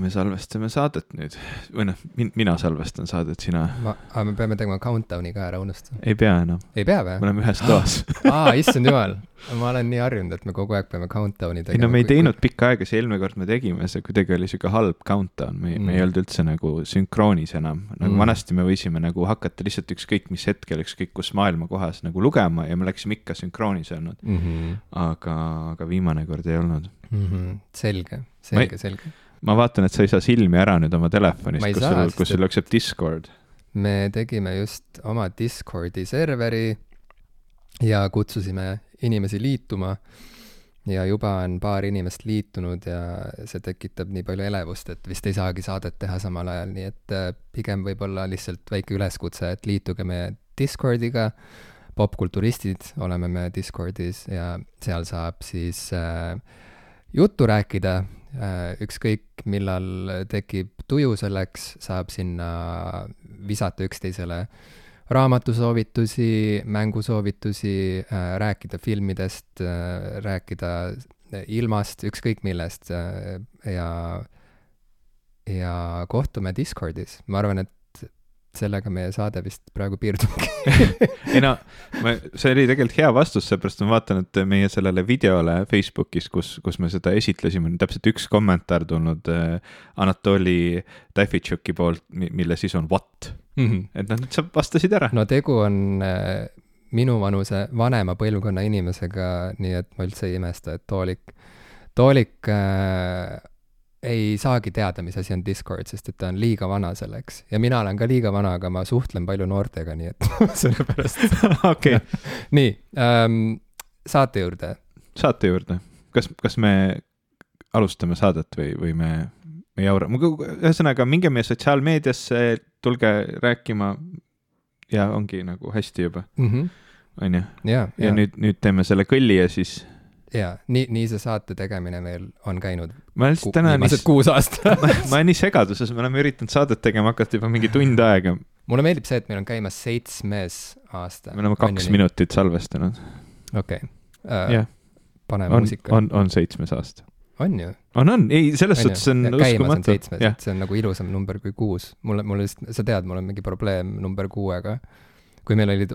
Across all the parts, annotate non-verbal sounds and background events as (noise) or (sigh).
me salvestame saadet nüüd või noh min,, mina salvestan saadet, sina. aga me peame tegema countdown'i ka, ära unusta. ei pea enam. ei pea või? me oleme ühes toas (laughs) aa, issand jumal, ma olen nii harjunud, et me kogu aeg peame countdown'i tegema. ei no me ei teinud pikka aega, see eelmine kord me tegime, see kuidagi oli sihuke halb countdown, me mm., me ei mm. olnud üldse nagu sünkroonis enam. nagu mm. vanasti me võisime nagu hakata lihtsalt ükskõik mis hetkel, ükskõik kus maailma kohas nagu lugema ja me läksime ikka sünkroonis olnud mm. -hmm. aga, aga viimane kord ei olnud mm. -hmm. selge, selge, selge ma vaatan, et sa ei saa silmi ära nüüd oma telefonist, kus saa, sul, kus sul jookseb Discord. me tegime just oma Discordi serveri ja kutsusime inimesi liituma ja juba on paar inimest liitunud ja see tekitab nii palju elevust, et vist ei saagi saadet teha samal ajal, nii et äh, pigem võib-olla lihtsalt väike üleskutse, et liituge meie Discordiga, popkulturistid oleme me Discordis ja seal saab siis äh, juttu rääkida Äh, ükskõik millal tekib tuju selleks, saab sinna visata üksteisele raamatusoovitusi, mängusoovitusi, äh, rääkida filmidest, äh, rääkida ilmast, ükskõik millest ja, ja kohtume Discordis. ma arvan, et sellega meie saade vist praegu piirdubki (laughs) ei no, ma, see oli tegelikult hea vastus, seepärast ma vaatan, et meie sellele videole Facebookis, kus, kus me seda esitlesime, on täpselt üks kommentaar tulnud äh, Anatoli Tafitšuki poolt, mille siis on what mm. -hmm. et noh, sa vastasid ära. no tegu on äh, minuvanuse vanema põlvkonna inimesega, nii et ma üldse ei imesta, et Toolik, Toolik äh, ei saagi teada, mis asi on Discord, sest et ta on liiga vana selleks. ja mina olen ka liiga vana, aga ma suhtlen palju noortega, nii et (laughs) sellepärast (laughs) okei. nii ähm,, saate juurde. saate juurde. kas, kas me alustame saadet või, või me, me jaura-, ühesõnaga, minge meie sotsiaalmeediasse, tulge rääkima ja ongi nagu hästi juba. -hmm. on ju? ja, ja, ja nüüd, nüüd teeme selle kõlli ja siis jaa, nii, nii see saate tegemine meil on käinud. ma lihtsalt täna viimased kuus aastat (laughs) ma, olen nii segaduses, me oleme üritanud saadet tegema hakata juba mingi tund aega. mulle meeldib see, et meil on käimas seitsmes aasta. me oleme kaks on minutit salvestanud. okei okay. uh,. jah. pane on, muusika. on, on seitsmes aasta. on ju? on, on, ei, selles suhtes on uskumatu. see on nagu ilusam number kui kuus. mulle, mulle lihtsalt, sa tead, mul on mingi probleem number kuuega kui meil olid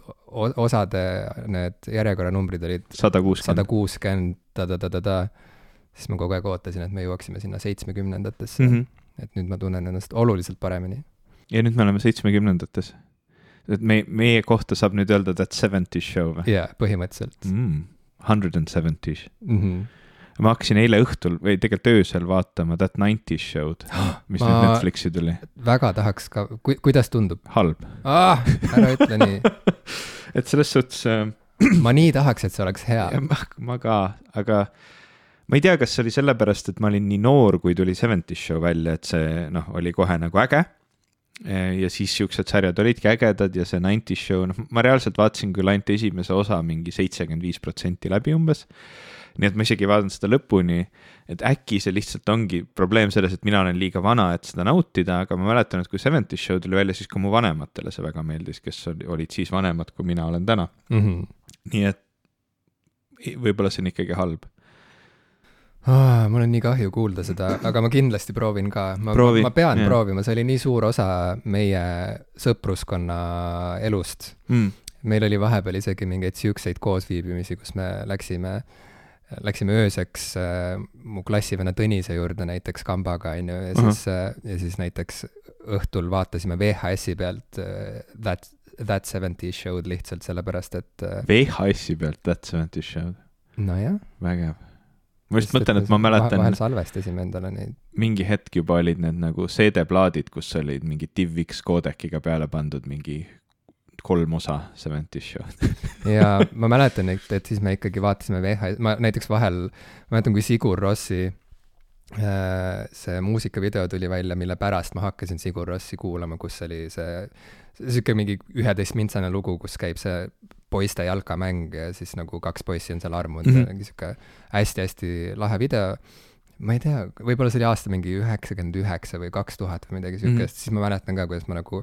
osade need järjekorranumbrid olid sada kuuskümmend, sada kuuskümmend, ta-ta-ta-ta-ta, siis ma kogu aeg ootasin, et me jõuaksime sinna seitsmekümnendatesse mm. -hmm. et nüüd ma tunnen ennast oluliselt paremini. ja nüüd me oleme seitsmekümnendates. et me, meie kohta saab nüüd öelda that seventies show või? jaa, põhimõtteliselt mm,. Hundred and seventies mm. -hmm ma hakkasin eile õhtul või tegelikult öösel vaatama That Nineties Show'd, (gasps) mis ma nüüd Netflixi tuli. väga tahaks ka, ku-, kuidas tundub? halb ah,. ära ütle nii (laughs) et selles suhtes äh, (clears throat) ma nii tahaks, et see oleks hea. ma ka, aga ma ei tea, kas see oli sellepärast, et ma olin nii noor, kui tuli Seventies Show välja, et see noh, oli kohe nagu äge. ja siis siuksed sarjad olidki ägedad ja see Nineties Show, noh, ma reaalselt vaatasin küll ainult esimese osa mingi seitsekümmend viis protsenti läbi umbes nii et ma isegi ei vaadanud seda lõpuni, et äkki see lihtsalt ongi probleem selles, et mina olen liiga vana, et seda nautida, aga ma mäletan, et kui Seventies Show tuli välja, siis ka mu vanematele see väga meeldis, kes olid siis vanemad, kui mina olen täna mm. -hmm. nii et võib-olla see on ikkagi halb ah,. mul on nii kahju kuulda seda, aga ma kindlasti proovin ka. ma, ma, ma pean yeah. proovima, see oli nii suur osa meie sõpruskonna elust mm. meil oli vahepeal isegi mingeid siukseid koosviibimisi, kus me läksime äh, läksime ööseks äh, mu klassivenna Tõnise juurde näiteks kambaga, on ju, ja uh -huh. siis äh,, ja siis näiteks õhtul vaatasime VHS-i pealt äh, That, That Seventies Show'd lihtsalt sellepärast, et äh, VHS-i pealt That Seventies Show'd? nojah. vägev. ma just mõtlen, et ma mäletan vahel salvestasime endale neid. mingi hetk juba olid need nagu CD-plaadid, kus olid mingid DivX koodekiga peale pandud mingi kolm osa Seventies (laughs) Show'd ja ma mäletan, et, et siis me ikkagi vaatasime VHS, ma näiteks vahel, ma mäletan, kui Sigur Rossi äh, see muusikavideo tuli välja, mille pärast ma hakkasin Sigur Rossi kuulama, kus oli see, sihuke mingi üheteistmintsane lugu, kus käib see poiste jalkamäng ja siis nagu kaks poissi on seal armunud mm -hmm. sihuke hästi-hästi lahe video ma ei tea, võib-olla see oli aasta mingi üheksakümmend üheksa või kaks tuhat või midagi siukest mm, -hmm. siis ma mäletan ka, kuidas ma nagu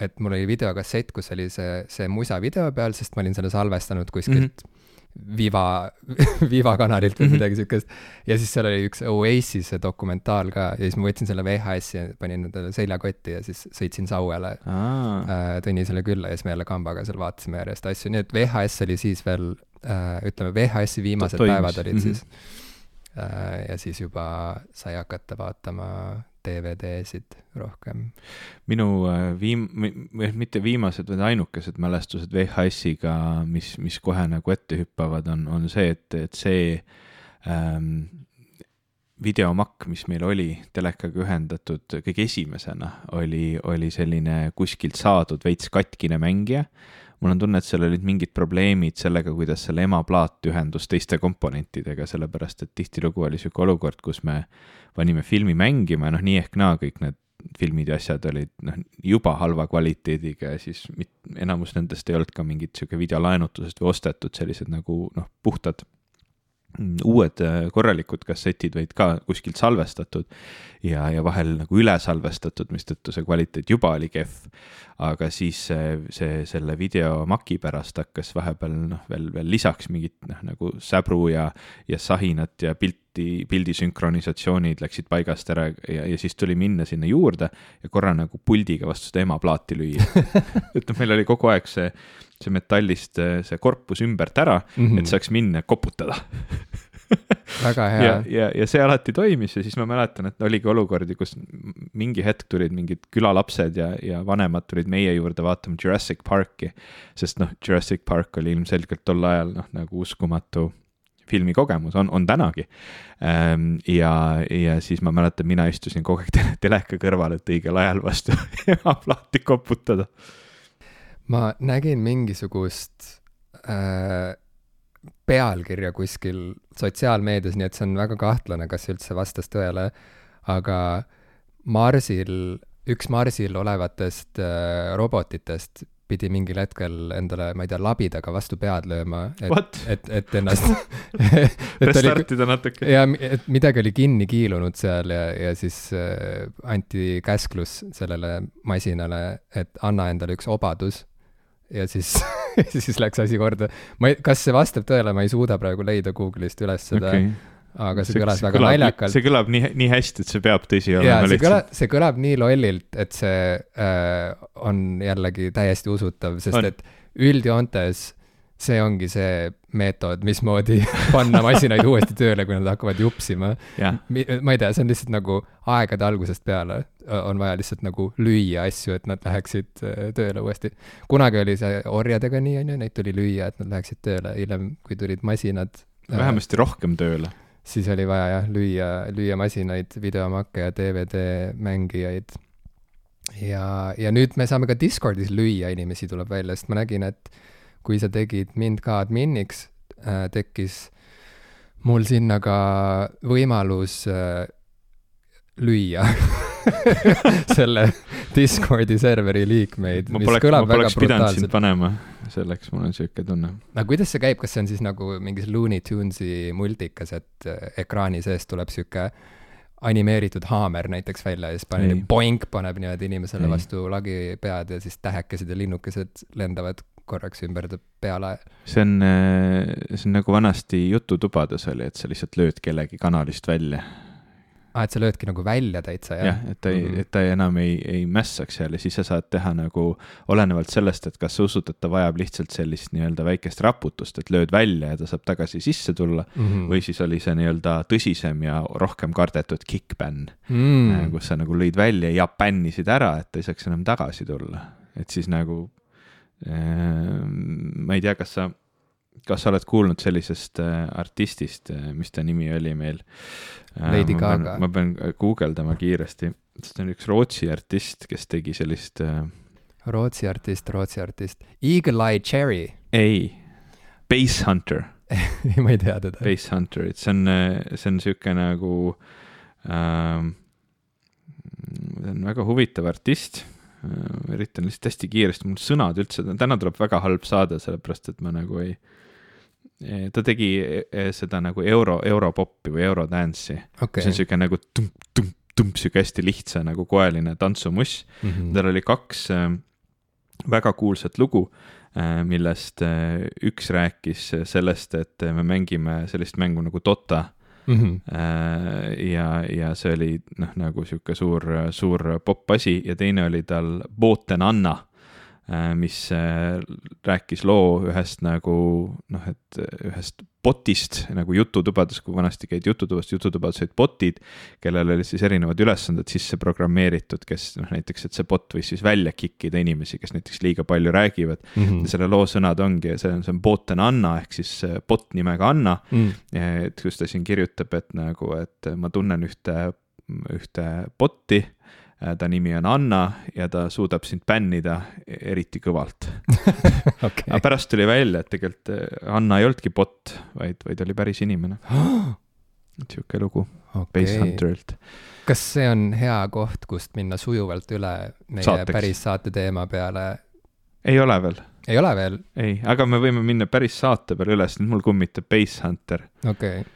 et mul oli videokassett, kus oli see, see musa video peal, sest ma olin selle salvestanud kuskilt mm -hmm. Viva, (laughs) Viva kanalilt või mm -hmm. midagi siukest. ja siis seal oli üks Oasis'e dokumentaal ka ja siis ma võtsin selle VHS-i ja panin endale seljakotti ja siis sõitsin Sauele äh, Tõnisele külla ja siis me jälle kambaga seal vaatasime järjest asju, nii et VHS oli siis veel äh,, ütleme, VHS-i viimased Toimus. päevad olid mm -hmm. siis äh,. ja siis juba sai hakata vaatama DVD-sid rohkem. minu äh, viim-, mitte viimased, vaid ainukesed mälestused VHS-iga, mis, mis kohe nagu ette hüppavad, on, on see, et, et see ähm, videomakk, mis meil oli telekaga ühendatud kõige esimesena, oli, oli selline kuskilt saadud veits katkine mängija mul on tunne, et seal olid mingid probleemid sellega, kuidas selle emaplaat ühendus teiste komponentidega, sellepärast et tihtilugu oli sihuke olukord, kus me panime filmi mängima noh, nii ehk naa kõik need filmid ja asjad olid noh, juba halva kvaliteediga ja siis mit, enamus nendest ei olnud ka mingit sihuke videolaenutusest või ostetud, sellised nagu noh, puhtad uued äh, korralikud kassetid, vaid ka kuskilt salvestatud ja, ja vahel nagu üle salvestatud, mistõttu see kvaliteet juba oli kehv. Aga siis see, see, selle videomaki pärast hakkas vahepeal noh, veel, veel lisaks mingit noh, nagu säbru ja, ja sahinat ja pilti, pildi sünkronisatsioonid läksid paigast ära ja, ja siis tuli minna sinna juurde ja korra nagu puldiga vastu seda emaplaati lüüa (laughs) et noh, meil oli kogu aeg see, see metallist see korpus ümbert ära mm, -hmm. et saaks minna koputada (laughs) väga hea. ja, ja, ja see alati toimis ja siis ma mäletan, et oligi olukordi, kus mingi hetk tulid mingid külalapsed ja, ja vanemad tulid meie juurde vaatama Jurassic Parki. sest noh, Jurassic Park oli ilmselgelt tol ajal noh, nagu uskumatu filmikogemus, on, on tänagi. Ehm, ja, ja siis ma mäletan, mina istusin kogu aeg teleka kõrval, et õigel ajal vastu (laughs) emaplaati koputada. ma nägin mingisugust äh pealkirja kuskil sotsiaalmeedias, nii et see on väga kahtlane, kas üldse vastas tõele, aga Marsil, üks Marsil olevatest äh, robotitest pidi mingil hetkel endale, ma ei tea, labidaga vastu pead lööma, et, et, et ennast (laughs) (laughs) restartida natuke. ja, et midagi oli kinni kiilunud seal ja, ja siis äh, anti käsklus sellele masinale, et anna endale üks obadus ja siis (laughs) siis läks asi korda. ma ei, kas see vastab tõele, ma ei suuda praegu leida Google'ist üles seda okay., aga see, see kõlas see väga kõlab, naljakalt. see kõlab nii, nii hästi, et see peab tõsi olema lihtsalt. kõlab, see kõlab nii lollilt, et see äh, on jällegi täiesti usutav, sest on. et üldjoontes see ongi see meetod, mismoodi (laughs) panna masinaid uuesti tööle, kui nad hakkavad jupsima yeah.. ma ei tea, see on lihtsalt nagu aegade algusest peale on vaja lihtsalt nagu lüüa asju, et nad läheksid äh, tööle uuesti. kunagi oli see orjadega nii, on ju, neid tuli lüüa, et nad läheksid tööle, hiljem, kui tulid masinad. Äh, vähemasti äh, rohkem tööle. Siis oli vaja jah, lüüa, lüüa masinaid, videomakke ja DVD mängijaid. ja, ja nüüd me saame ka Discordis lüüa inimesi, tuleb välja, sest ma nägin, et kui sa tegid mind ka adminiks äh,, tekkis mul sinna ka võimalus äh, lüüa (laughs) (laughs) selle Discordi serveri liikmeid, mis poleks, kõlab väga brutaalselt. panema, selleks mul on sihuke tunne. aga kuidas see käib, kas see on siis nagu mingis Looney Tunesi multikas, et äh, ekraani sees tuleb sihuke animeeritud haamer näiteks välja ja siis paneb boink, paneb niimoodi inimesele ei. vastu lagi pead ja siis tähekesed ja linnukesed lendavad korraks ümber peale. see on, äh, see on nagu vanasti jututubades oli, et sa lihtsalt lööd kellegi kanalist välja. Aa, ah, et sa löödki nagu välja täitsa, jah? jah, et ta ei mm, -hmm. et ta enam ei, ei mässaks seal ja siis sa saad teha nagu olenevalt sellest, et kas sa usud, et ta vajab lihtsalt sellist nii-öelda väikest raputust, et lööd välja ja ta saab tagasi sisse tulla mm. -hmm. või siis oli see nii-öelda tõsisem ja rohkem kardetud kick-bänn mm, -hmm. kus sa nagu lõid välja ja bännisid ära, et ta ei saaks enam tagasi tulla. et siis nagu Ehm, ma ei tea, kas sa, kas sa oled kuulnud sellisest äh, artistist, äh, mis ta nimi oli meil? Äh, Lady Gaga. ma pean guugeldama kiiresti, ta on üks Rootsi artist, kes tegi sellist. Rootsi artist, Rootsi artist, Eagle Eye Cherry. (laughs) ei, Base Hunter ma ei tea teda. Base Hunter, et see on, see on sihuke nagu ähm,, see on väga huvitav artist Äh, üritan lihtsalt hästi kiiresti, mul sõnad üldse, täna tuleb väga halb saade, sellepärast et ma nagu ei, ta tegi e, seda nagu euro, europoppi või eurodance'i okay.. see on sihuke nagu tump, tump, tump, sihuke hästi lihtsa nagu koeline tantsumuss mm. -hmm. tal oli kaks, äh, väga kuulsat lugu, millest üks rääkis sellest, et me mängime sellist mängu nagu Dota mm. -hmm. ja, ja see oli noh, nagu sihuke suur, suur popp asi ja teine oli tal Booten Anna mis äh, rääkis loo ühest nagu noh, et ühest bot'ist nagu jututubades, kui vanasti käid jututubas, jututubades olid bot'id, kellel olid siis erinevad ülesanded sisse programmeeritud, kes noh, näiteks, et see bot võis siis välja kick ida inimesi, kes näiteks liiga palju räägivad mm. -hmm. selle loo sõnad ongi, see on, see on bot and Anna ehk siis bot nimega Anna mm. -hmm. et kus ta siin kirjutab, et nagu, et ma tunnen ühte, ühte bot'i Äh, ta nimi on Anna ja ta suudab sind bännida eriti kõvalt (laughs) okay.. aga pärast tuli välja, et tegelikult äh, Anna ei olnudki bot, vaid, vaid oli päris inimene et (gasps) sihuke lugu okay. Base Hunterilt. kas see on hea koht, kust minna sujuvalt üle meie Saateks. päris saate teema peale? ei ole veel. ei ole veel? ei, aga me võime minna päris saate peale üles, nüüd mul kummitab Base Hunter. okei okay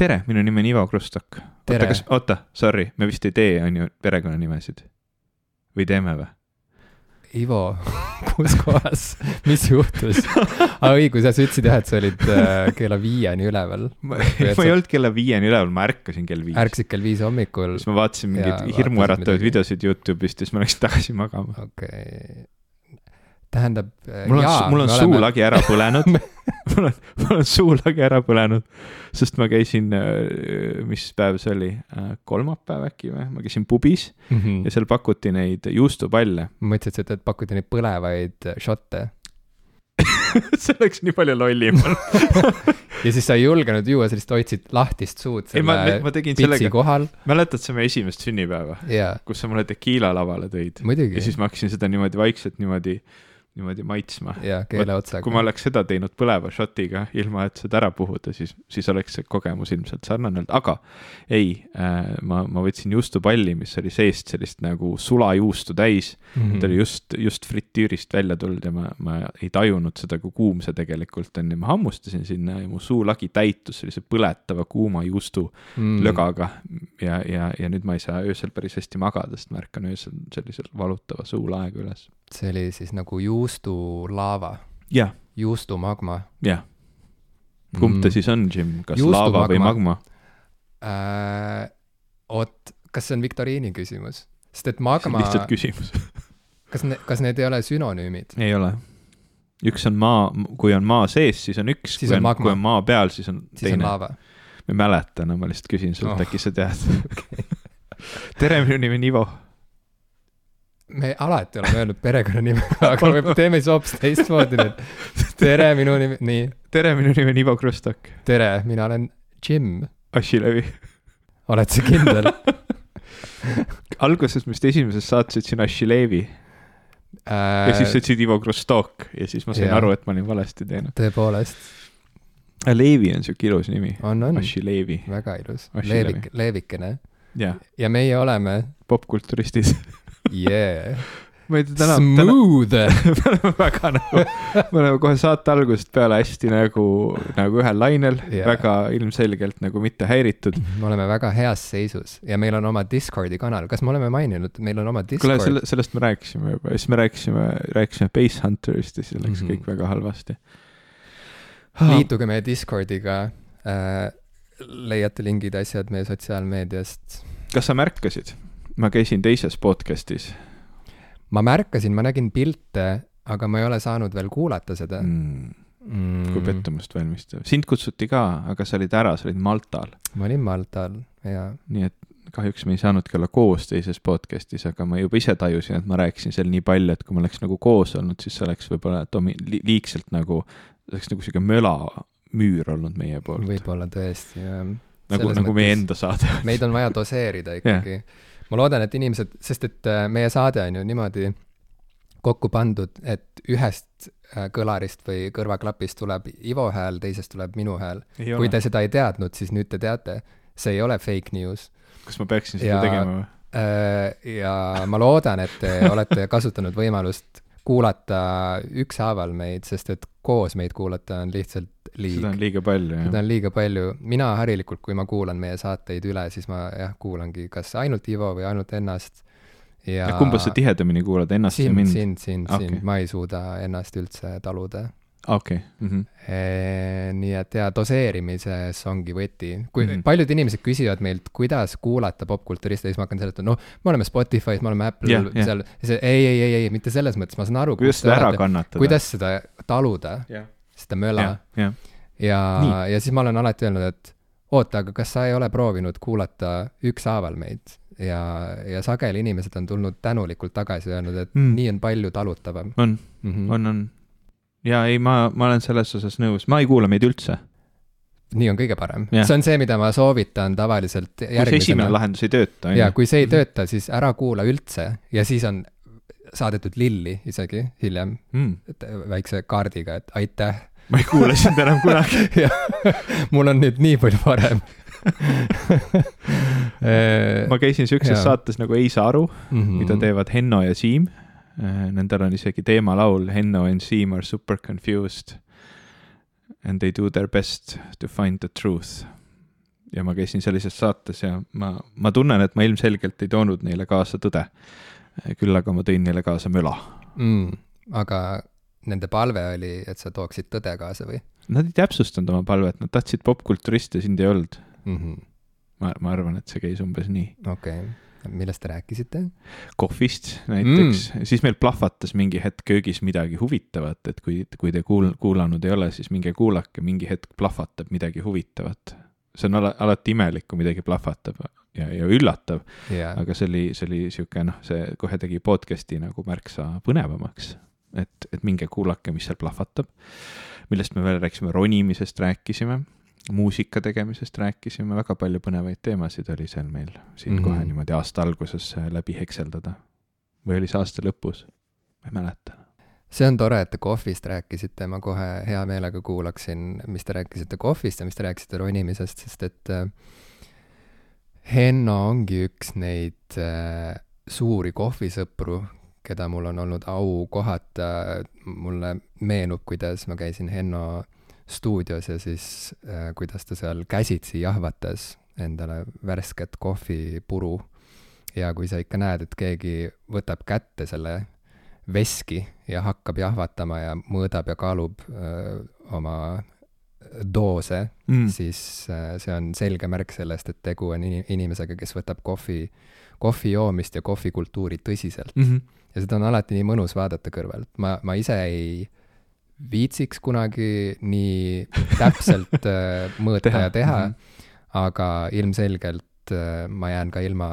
tere, minu nimi on Ivo Krustok. oota, kas, oota, sorry, me vist ei tee, on ju, perekonnanimesid? või teeme või? Ivo, kus kohas, mis juhtus? aa õigus, jah, sa ütlesid jah, et sa olid äh, kella viieni üleval. ma, (laughs) ma ei olnud kella viieni üleval, ma ärkasin kell viis. ärkasid kell viis hommikul. siis ma vaatasin mingeid hirmuäratavaid videosid Youtube'ist ja siis ma läksin tagasi magama. okei okay tähendab. Äh, mul on, mul on suulagi oleme... ära põlenud (laughs) mul on, mul on suulagi ära põlenud, sest ma käisin, äh, mis päev see oli, äh, kolmapäev äkki või, ma käisin pubis mm -hmm. ja seal pakuti neid juustupalle. ma mõtlesin, et, et pakuti neid põlevaid šotte (laughs) see oleks nii palju lollim (laughs) ja siis sa ei julgenud juua, sa lihtsalt hoidsid lahtist suud selle ei, ma, ma tegin sellega, kohal. mäletad sa meie esimest sünnipäeva yeah.? kus sa mulle tekiila lavale tõid? ja siis ma hakkasin seda niimoodi vaikselt niimoodi niimoodi maitsma. jaa, keele otsaga. kui ma oleks seda teinud põleva šotiga, ilma et seda ära puhuda, siis, siis oleks see kogemus ilmselt sarnane olnud, aga ei äh,, ma, ma võtsin juustupalli, mis oli seest sellist nagu sulajuustu täis mm. -hmm. ta oli just, just fritüürist välja tulnud ja ma, ma ei tajunud seda, kui kuum see tegelikult on ja ma hammustasin sinna ja mu suulagi täitus sellise põletava kuuma juustu mm. lögaga. ja, ja, ja nüüd ma ei saa öösel päris hästi magada, sest ma ärkan öösel sellisel valutava suulaega üles see oli siis nagu juustulaava. jah. juustumagma. jah. kumb mm. ta siis on, Jim, kas laava või magma äh,? oot, kas see on viktoriini küsimus? sest et magma. lihtsalt küsimus (laughs) kas ne-, kas need ei ole sünonüümid? ei ole. üks on maa, kui on maa sees, siis on üks, kui on, kui on maa peal, siis on siis teine. ma ei mäleta enam no,, ma lihtsalt küsin sult oh., äkki sa tead (laughs) okay. tere, minu nimi on Ivo me alati oleme öelnud perekonnanime, (laughs) aga me teeme siis hoopis teistmoodi nüüd. tere, minu nimi, nii. tere, minu nimi on Ivo Krustok. tere, mina olen Jim. Asilevi. oled sa kindel (laughs) alguses vist esimeses saates ütlesin Asilevi äh.... ja siis sa ütlesid Ivo Krustok ja siis ma sain ja. aru, et ma olin valesti teinud. tõepoolest. Leevi on siuke ilus nimi. on, on. Asilevi. väga ilus. Leevik, Leevikene. ja, ja meie oleme. popkulturistid (laughs) yeah. ma ei tea, täna. Smooth (laughs) me oleme väga nagu, me oleme kohe saate algusest peale hästi nagu, nagu ühel lainel yeah., väga ilmselgelt nagu mitte häiritud. me oleme väga heas seisus ja meil on oma Discordi kanal, kas me oleme maininud, meil on oma Discord? kuule, selle, sellest me rääkisime juba ja siis me rääkisime, rääkisime Base Hunterist ja siis läks mm -hmm. kõik väga halvasti. liituge meie Discordiga äh,, leiate lingid, asjad meie sotsiaalmeediast. kas sa märkasid? Ma käisin teises podcast'is. ma märkasin, ma nägin pilte, aga ma ei ole saanud veel kuulata seda mm.. Mm. kui pettumust valmistav. sind kutsuti ka, aga sa olid ära, sa olid Maltal. ma olin Maltal, jaa. nii et kahjuks me ei saanudki olla koos teises podcast'is, aga ma juba ise tajusin, et ma rääkisin seal nii palju, et kui me oleks nagu koos olnud, siis see oleks võib-olla domi-, liigselt nagu, oleks nagu sihuke mölamüür olnud meie poolt. võib-olla tõesti, jah. nagu, nagu meie enda saade. meid on vaja doseerida ikkagi yeah ma loodan, et inimesed, sest et äh, meie saade on ju niimoodi kokku pandud, et ühest äh, kõlarist või kõrvaklapist tuleb Ivo hääl, teisest tuleb minu hääl. kui te seda ei teadnud, siis nüüd te teate, see ei ole fake news. kas ma peaksin seda ja, tegema või? Äh, ja ma loodan, et te olete kasutanud võimalust kuulata ükshaaval meid, sest et koos meid kuulata on lihtsalt liig seda. on liiga palju seda jah. on liiga palju, mina harilikult, kui ma kuulan meie saateid üle, siis ma jah, kuulangi kas ainult Ivo või ainult ennast ja kumba sa tihedamini kuulad, ennast või sind, mind? sind, sind, sind, ma ei suuda ennast üldse taluda. okei, mhm. nii et jaa, doseerimises ongi võti. kui mm. -hmm. paljud inimesed küsivad meilt, kuidas kuulata popkulturiste, siis ma hakkan seletama, noh, me oleme Spotify's, me oleme Apple'il Jah, jah. seal, ei, ei, ei, ei, mitte selles mõttes, ma saan aru, kuidas seda ära kannatada? kuidas seda taluda, jah, seda möla jah, jah. ja ja siis ma olen alati öelnud, et oota, aga kas sa ei ole proovinud kuulata ükshaaval meid ja, ja sageli inimesed on tulnud tänulikult tagasi ja öelnud, et Mm. mm. nii on palju talutavam on, mm. -hmm. on, on. Ja ei, ma, ma olen selles osas nõus, ma ei kuula meid üldse. nii on kõige parem see on see, mida ma soovitan tavaliselt kui see esimene lahendus ei tööta, ja kui see ei tööta, siis ära kuula üldse ja siis on saadetud lilli isegi hiljem Mm. et väikse kaardiga, et aitäh. ma ei kuula sind enam kunagi. (laughs) mul on nüüd nii palju parem (laughs) ma käisin siukses Jaa. saates nagu Ei saa aru, Mhm. mida teevad Henno ja Siim. Nendel on isegi teemalaul Henno and Siim are super confused. And they do their best to find the truth. ja ma käisin sellises saates ja ma, ma tunnen, et ma ilmselgelt ei toonud neile kaasa tõde. küll aga ma tõin neile kaasa möla. mm,. aga nende palve oli, et sa tooksid tõde kaasa või Nad ei täpsustanud oma palvet, nad tahtsid popkulturiste, sind ei olnud. mm -hmm.? ma, ma arvan, et see käis umbes nii. okei okay., millest te rääkisite? kohvist näiteks mm., siis meil plahvatas mingi hetk köögis midagi huvitavat, et kui, kui te kuul-, kuulanud ei ole, siis minge kuulake, mingi hetk plahvatab midagi huvitavat. see on ala, alati imelik, kui midagi plahvatab ja, ja üllatav, jaa, aga see oli, see oli sihuke noh, see kohe tegi podcast'i nagu märksa põnevamaks. et, et minge kuulake, mis seal plahvatab. millest me veel rääkisime, ronimisest rääkisime, muusika tegemisest rääkisime, väga palju põnevaid teemasid oli seal meil siin mm. -hmm. kohe niimoodi aasta alguses äh, läbi hekseldada. või oli see aasta lõpus? ma ei mäleta. see on tore, et te kohvist rääkisite, ma kohe hea meelega kuulaksin, mis te rääkisite kohvist ja mis te rääkisite ronimisest, sest et äh, Henno ongi üks neid äh, suuri kohvisõpru, keda mul on olnud au kohata, mulle meenub, kuidas ma käisin Henno stuudios ja siis äh, kuidas ta seal käsitsi jahvatas endale värsket kohvipuru ja kui sa ikka näed, et keegi võtab kätte selle veski ja hakkab jahvatama ja mõõdab ja kaalub öö, oma doose mm., siis äh, see on selge märk sellest, et tegu on ini- inimesega, kes võtab kohvi, kohvi joomist ja kohvikultuuri tõsiselt. Mm -hmm. ja seda on alati nii mõnus vaadata kõrvalt, ma, ma ise ei viitsiks kunagi nii täpselt äh, (laughs) mõõta Teha, ja teha mm, -hmm. aga ilmselgelt äh, ma jään ka ilma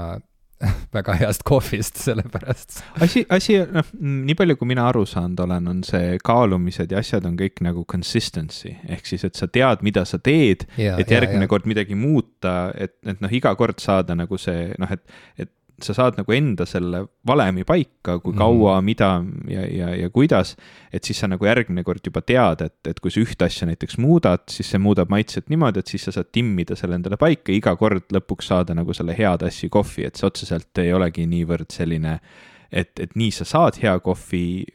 (laughs) väga heast kohvist, sellepärast. asi, asi, noh, nii palju, kui mina aru saanud olen, on see kaalumised ja asjad on kõik nagu consistency ehk siis, et sa tead, mida sa teed, et järgmine ja, kord midagi muuta, et, et noh, iga kord saada nagu see noh, et, et sa saad nagu enda selle valemi paika, kui kaua mm, -hmm. mida ja, ja, ja kuidas. et siis sa nagu järgmine kord juba tead, et, et kui sa ühte asja näiteks muudad, siis see muudab maitset niimoodi, et siis sa saad timmida selle endale paika, iga kord lõpuks saada nagu selle hea tassi kohvi, et see otseselt ei olegi niivõrd selline et, et nii sa saad hea kohvi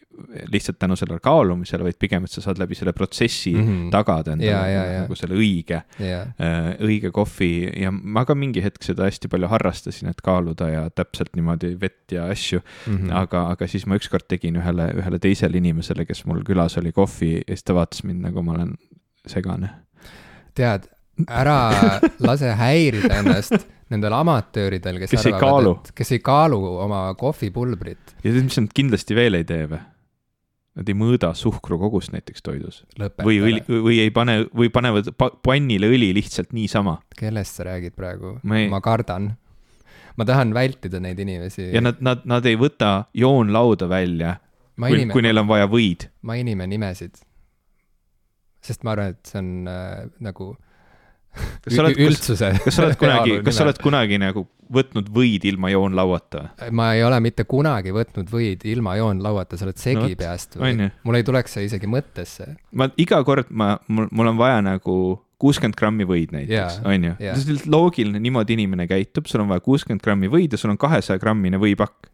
lihtsalt tänu sellele kaalumisele, vaid pigem, et sa saad läbi selle protsessi mm -hmm. tagada endale Ja, ja, ja. nagu selle õige yeah., õige kohvi ja ma ka mingi hetk seda hästi palju harrastasin, et kaaluda ja täpselt niimoodi vett ja asju mm. -hmm. aga, aga siis ma ükskord tegin ühele, ühele teisele inimesele, kes mul külas oli kohvi ja siis ta vaatas mind nagu ma olen segane. tead, ära lase häirida ennast nendel amatööridel, kes, Kes kaalu. et kes ei kaalu oma kohvipulbrit. ja tead, mis nad kindlasti veel ei tee või? Nad ei mõõda suhkrukogust näiteks toidus või õli, või ei pane või panevad pa, pannile õli lihtsalt niisama. kellest sa räägid praegu? Ma ei- ma kardan. ma tahan vältida neid inimesi. ja nad, nad, nad ei võta joonlauda välja, kui, kui, neil on vaja võid. ma ei nime nimesid. sest ma arvan, et see on äh, nagu kas sa oled, kas, kas sa oled (laughs) kunagi, kas sa oled kunagi nagu võtnud võid ilma joonlauata ma ei ole mitte kunagi võtnud võid ilma joonlauata, sa oled segi No peast või? mul ei tuleks see isegi mõttesse. ma iga kord ma, mul, mul on vaja nagu kuuskümmend grammi võid näiteks on ju see on lihtsalt loogiline niimoodi inimene käitub sul on vaja kuuskümmend grammi võid ja sul on kahesaja grammine võipakk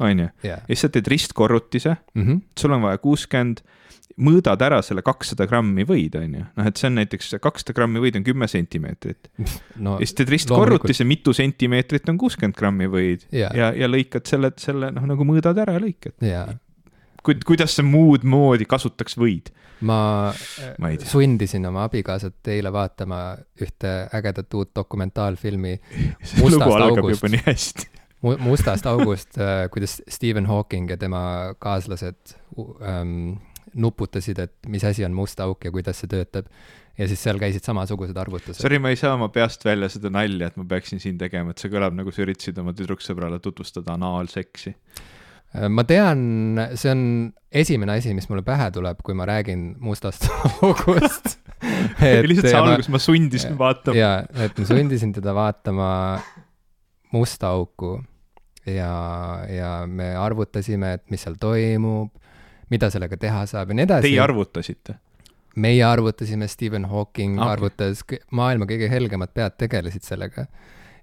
on ju ja siis sa teed ristkorrutise mm. -hmm. sul on vaja kuuskümmend mõõdad ära selle kakssada grammi võid on ju. noh et see on näiteks kakssada grammi võid on kümme sentimeetrit. (laughs) No ja siis teed ristkorrutise mitu sentimeetrit on kuuskümmend grammi võid. Jaa. ja, ja lõikad selle selle noh nagu mõõdad ära ja lõikad. Jaa, Ku, kuidas sa muud moodi kasutaks võid? Ma Ma sundisin oma abikaasat eile vaatama ühte ägedat uut dokumentaalfilmi (laughs) lugu algab juba nii hästi. Mu- mustast august, kuidas Stephen Hawking ja tema kaaslased u- ähm, nuputasid, et mis asi on must auk ja kuidas see töötab. ja siis seal käisid samasugused arvutused. Sorry, ma ei saa oma peast välja seda nalja, et ma peaksin siin tegema, et see kõlab nagu sa üritasid oma tüdruksõbrale tutvustada anaalseksi. Ma tean, see on esimene asi, mis mulle pähe tuleb, kui ma räägin mustast (laughs) august. (laughs) lihtsalt see algus, ma sundisin vaatama. jaa, et ma sundisin teda vaatama musta auku ja, ja me arvutasime, et mis seal toimub, mida sellega teha saab ja nii edasi. Teie arvutasite? meie arvutasime, Stephen Hawking okay. arvutas, maailma kõige helgemad pead tegelesid sellega.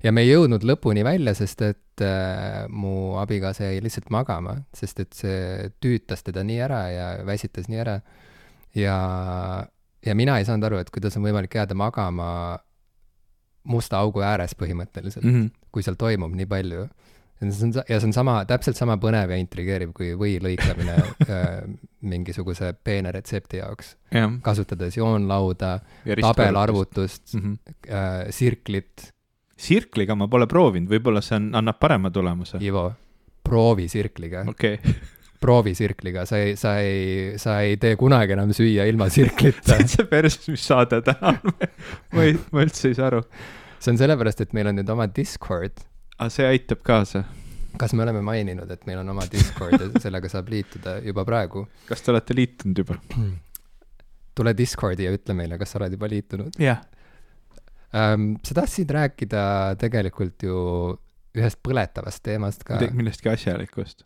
ja me ei jõudnud lõpuni välja, sest et äh, mu abikaasa jäi lihtsalt magama, sest et see tüütas teda nii ära ja väsitas nii ära. ja, ja mina ei saanud aru, et kuidas on võimalik jääda magama musta augu ääres põhimõtteliselt mm. -hmm. kui seal toimub nii palju. See on, ja see on sama, täpselt sama põnev ja intrigeeriv kui või lõikamine (laughs) äh, mingisuguse peene retsepti jaoks jah. kasutades joonlauda, tabelarvutust mm. -hmm. äh,, sirklit. sirkliga ma pole proovinud, võib-olla see on, annab parema tulemuse. Ivo, proovi sirkliga, okei okay. (laughs) proovi sirkliga, sa ei, sa ei, sa ei tee kunagi enam süüa ilma sirklita (laughs) see perses, mis saade täna on. ma ei, ma üldse ei saa aru. see on sellepärast, et meil on nüüd oma Discord. Aga see aitab kaasa. kas me oleme maininud, et meil on oma Discord ja sellega saab liituda juba praegu? kas te olete liitunud juba? (clears throat) tule Discordi ja ütle meile, kas sa oled juba liitunud jah. ähm,. sa tahtsid rääkida tegelikult ju ühest põletavast teemast ka. millestki asjalikust.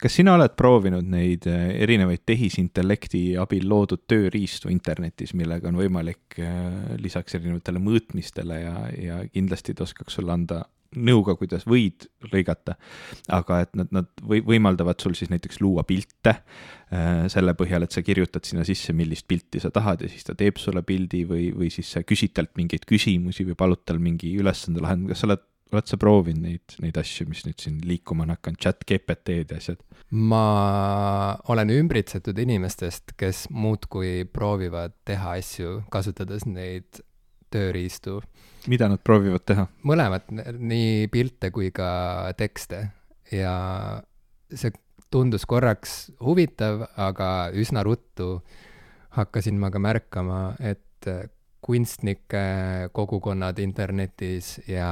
kas sina oled proovinud neid eh, erinevaid tehisintellekti abil loodud tööriistu internetis, millega on võimalik eh, lisaks erinevatele mõõtmistele ja, ja kindlasti ta oskaks sulle anda nõu ka, kuidas võid lõigata, aga et nad, nad või, võimaldavad sul siis näiteks luua pilte äh, selle põhjal, et sa kirjutad sinna sisse, millist pilti sa tahad ja siis ta teeb sulle pildi või, või siis sa küsid talt mingeid küsimusi või palud tal mingi ülesande lahendada, kas sa oled, oled sa proovinud neid, neid asju, mis nüüd siin liikuma on hakanud, chat GPT-d ja asjad? ma olen ümbritsetud inimestest, kes muudkui proovivad teha asju, kasutades neid tööriistu, mida nad proovivad teha? mõlemat, nii pilte kui ka tekste. Ja see tundus korraks huvitav, aga üsna ruttu hakkasin ma ka märkama, et kunstnike kogukonnad internetis ja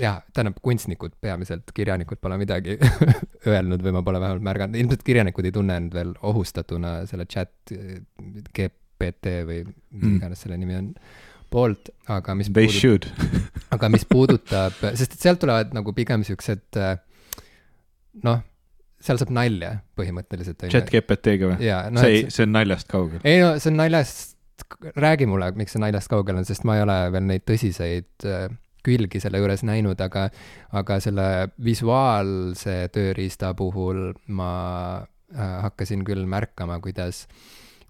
jah, tähendab kunstnikud peamiselt, kirjanikud pole midagi (laughs) öelnud või ma pole vähemalt märganud, ilmselt kirjanikud ei tunne end veel ohustatuna selle chat GPT või mis Mm. iganes selle nimi on, poolt, aga mis They should. (laughs) aga mis puudutab, sest et sealt tulevad nagu pigem siuksed noh, seal saab nalja põhimõtteliselt chat GPT-ga või? noh, see ei, see on naljast kaugel. ei no see on naljast, räägi mulle, miks see naljast kaugel on, sest ma ei ole veel neid tõsiseid äh, külgi selle juures näinud, aga aga selle visuaalse tööriista puhul ma äh, hakkasin küll märkama, kuidas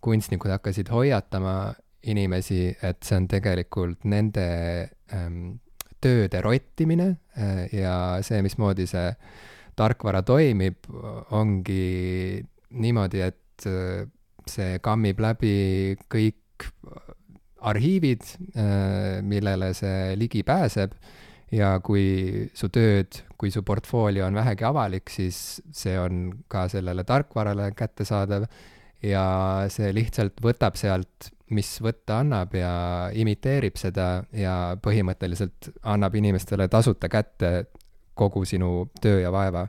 kunstnikud hakkasid hoiatama inimesi, et see on tegelikult nende ähm, tööde rottimine äh, ja see, mismoodi see tarkvara toimib, ongi niimoodi, et äh, see kammib läbi kõik arhiivid, millele see ligi pääseb. Ja kui su tööd, kui su portfoolio on vähegi avalik, siis see on ka sellele tarkvarale kättesaadav ja see lihtsalt võtab sealt, mis võtta annab ja imiteerib seda ja põhimõtteliselt annab inimestele tasuta kätte kogu sinu töö ja vaeva.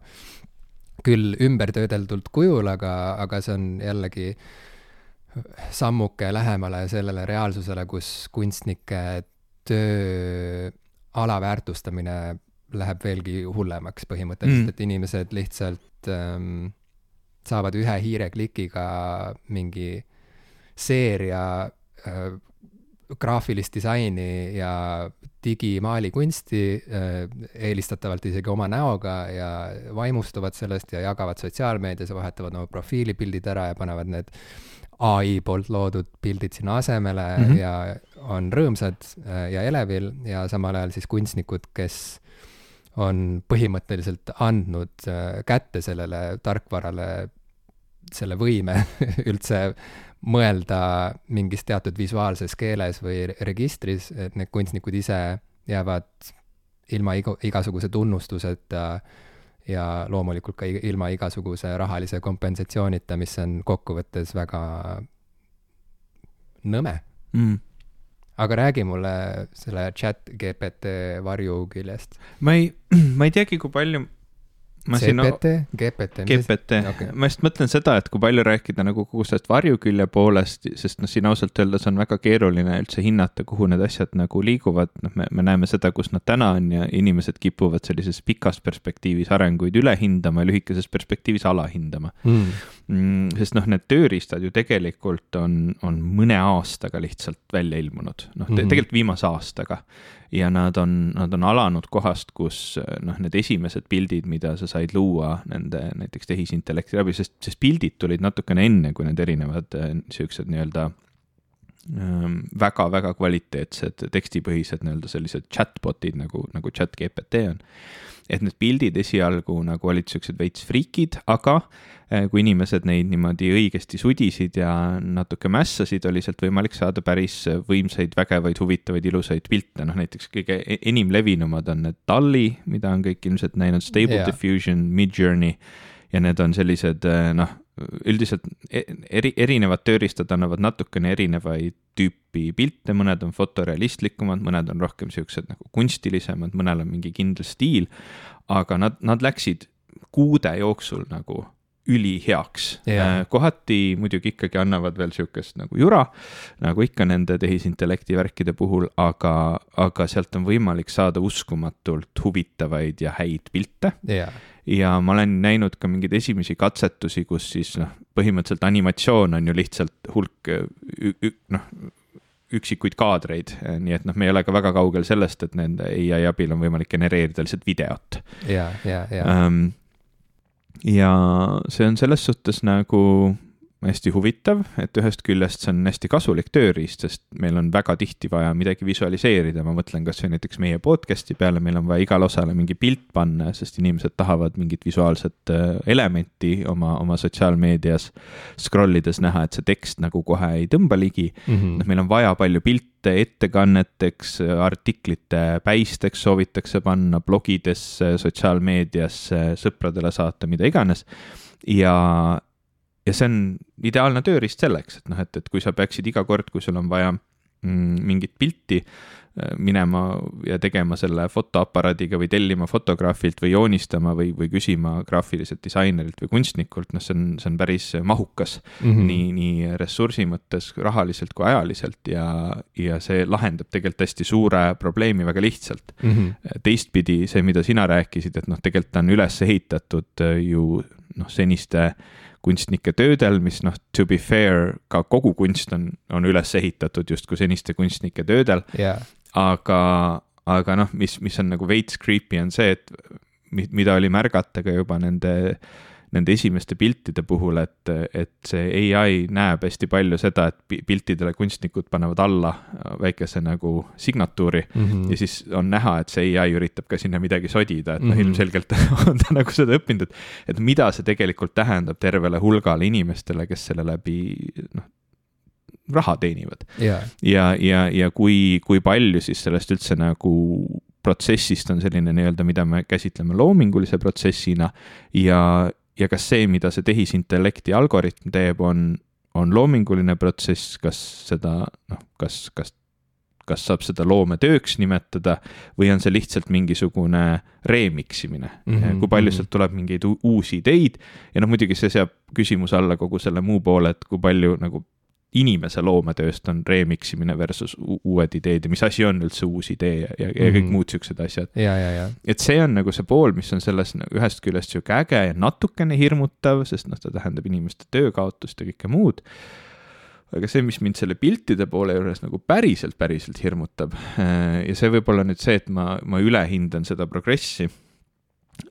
küll ümbertöödeldult kujul, aga, aga see on jällegi sammuke lähemale sellele reaalsusele, kus kunstnike töö alaväärtustamine läheb veelgi hullemaks põhimõtteliselt Mm. et inimesed lihtsalt ähm, saavad ühe hiireklikiga mingi seeria äh, graafilist disaini ja digimaalikunsti äh,, eelistatavalt isegi oma näoga ja vaimustuvad sellest ja jagavad sotsiaalmeedias ja vahetavad oma profiilipildid ära ja panevad need ai poolt loodud pildid sinna asemele mm -hmm. ja on rõõmsad äh, ja elevil ja samal ajal siis kunstnikud, kes on põhimõtteliselt andnud äh, kätte sellele tarkvarale selle võime (laughs) üldse mõelda mingis teatud visuaalses keeles või registris, et need kunstnikud ise jäävad ilma iga, igasuguse tunnustuseta ja loomulikult ka ilma igasuguse rahalise kompensatsioonita, mis on kokkuvõttes väga nõme mm. aga räägi mulle selle chat GPT varjuküljest. ma ei, (clears throat) ma ei teagi, kui palju CPT, GPT? GPT okay., ma just mõtlen seda, et kui palju rääkida nagu kogu sellest varjukülje poolest, sest noh, siin ausalt öeldes on väga keeruline üldse hinnata, kuhu need asjad nagu liiguvad, noh, me, me näeme seda, kus nad täna on ja inimesed kipuvad sellises pikas perspektiivis arenguid üle hindama ja lühikeses perspektiivis alahindama mm.. Mm, sest noh, need tööriistad ju tegelikult on, on mõne aastaga lihtsalt välja ilmunud, noh te, mm -hmm. tegelikult viimase aastaga. Ja nad on, nad on alanud kohast, kus noh, need esimesed pildid, mida sa said luua nende näiteks tehisintellekti läbi, sest, sest pildid tulid natukene enne, kui need erinevad äh, siuksed nii-öelda väga-väga ähm, kvaliteetsed tekstipõhised nii-öelda sellised chatbot'id nagu, nagu chat GPT on et need pildid esialgu nagu olid siuksed veits friikid, aga eh, kui inimesed neid niimoodi õigesti sudisid ja natuke mässasid, oli sealt võimalik saada päris võimsaid, vägevaid, huvitavaid, ilusaid pilte, noh näiteks kõige e-, enim levinumad on need DALL-i, mida on kõik ilmselt näinud, Stable yeah. Diffusion, Midjourney ja need on sellised eh, noh, üldiselt e-, eri, erinevad tööriistad annavad natukene erinevaid tüüpi pilte, mõned on fotorealistlikumad, mõned on rohkem siuksed nagu kunstilisemad, mõnel on mingi kindel stiil. aga nad, nad läksid kuude jooksul nagu üliheaks. Yeah.. Äh, kohati muidugi ikkagi annavad veel sihukest nagu jura, nagu ikka nende tehisintellekti värkide puhul, aga, aga sealt on võimalik saada uskumatult huvitavaid ja häid pilte. Yeah ja ma olen näinud ka mingeid esimesi katsetusi, kus siis noh, põhimõtteliselt animatsioon on ju lihtsalt hulk noh, üksikuid kaadreid, nii et noh, me ei ole ka väga kaugel sellest, et nende ai abil on võimalik genereerida lihtsalt videot. ja, ja, ja. Ehm, ja see on selles suhtes nagu hästi huvitav, et ühest küljest see on hästi kasulik tööriist, sest meil on väga tihti vaja midagi visualiseerida, ma mõtlen kasvõi näiteks meie podcast'i peale, meil on vaja igale osale mingi pilt panna, sest inimesed tahavad mingit visuaalset äh, elementi oma, oma sotsiaalmeedias scroll ides näha, et see tekst nagu kohe ei tõmba ligi mm. -hmm. noh, meil on vaja palju pilte ettekanneteks, artiklite päisteks soovitakse panna, blogidesse, sotsiaalmeediasse, sõpradele saata, mida iganes ja ja see on ideaalne tööriist selleks, et noh, et, et kui sa peaksid iga kord, kui sul on vaja mm, mingit pilti äh, minema ja tegema selle fotoaparaadiga või tellima fotograafilt või joonistama või, või küsima graafiliselt disainerilt või kunstnikult, noh, see on, see on päris mahukas mm. -hmm. nii, nii ressursi mõttes, rahaliselt kui ajaliselt ja, ja see lahendab tegelikult hästi suure probleemi väga lihtsalt mm. -hmm. teistpidi see, mida sina rääkisid, et noh, tegelikult on üles ehitatud äh, ju noh, seniste äh, kunstnike töödel, mis noh, to be fair, ka kogu kunst on, on üles ehitatud justkui seniste kunstnike töödel. Yeah.. aga, aga noh, mis, mis on nagu veits creepy, on see, et mida oli märgata ka juba nende äh, nende esimeste piltide puhul, et, et see ai näeb hästi palju seda, et piltidele kunstnikud panevad alla väikese nagu signatuuri mm -hmm. ja siis on näha, et see ai üritab ka sinna midagi sodida, et noh mm -hmm., ilmselgelt (laughs) on ta nagu seda õppinud, et, et mida see tegelikult tähendab tervele hulgale inimestele, kes selle läbi noh, raha teenivad yeah.. ja, ja, ja kui, kui palju siis sellest üldse nagu protsessist on selline nii-öelda, mida me käsitleme loomingulise protsessina ja, ja kas see, mida see tehisintellekti algoritm teeb, on, on loominguline protsess, kas seda noh, kas, kas, kas saab seda loometööks nimetada või on see lihtsalt mingisugune remix imine mm, -hmm, kui palju mhm. sealt tuleb mingeid uusi ideid ja noh, muidugi see seab küsimuse alla kogu selle muu poole, et kui palju nagu inimese loometööst on remix imine versus uued ideed ja mis asi on üldse uus idee ja, ja, ja kõik mm -hmm. muud siuksed asjad. et see on nagu see pool, mis on selles ühest küljest sihuke äge ja natukene hirmutav, sest noh, ta tähendab inimeste töökaotust ja kõike muud. aga see, mis mind selle piltide poole juures nagu päriselt, päriselt hirmutab ja see võib olla nüüd see, et ma, ma ülehindan seda progressi,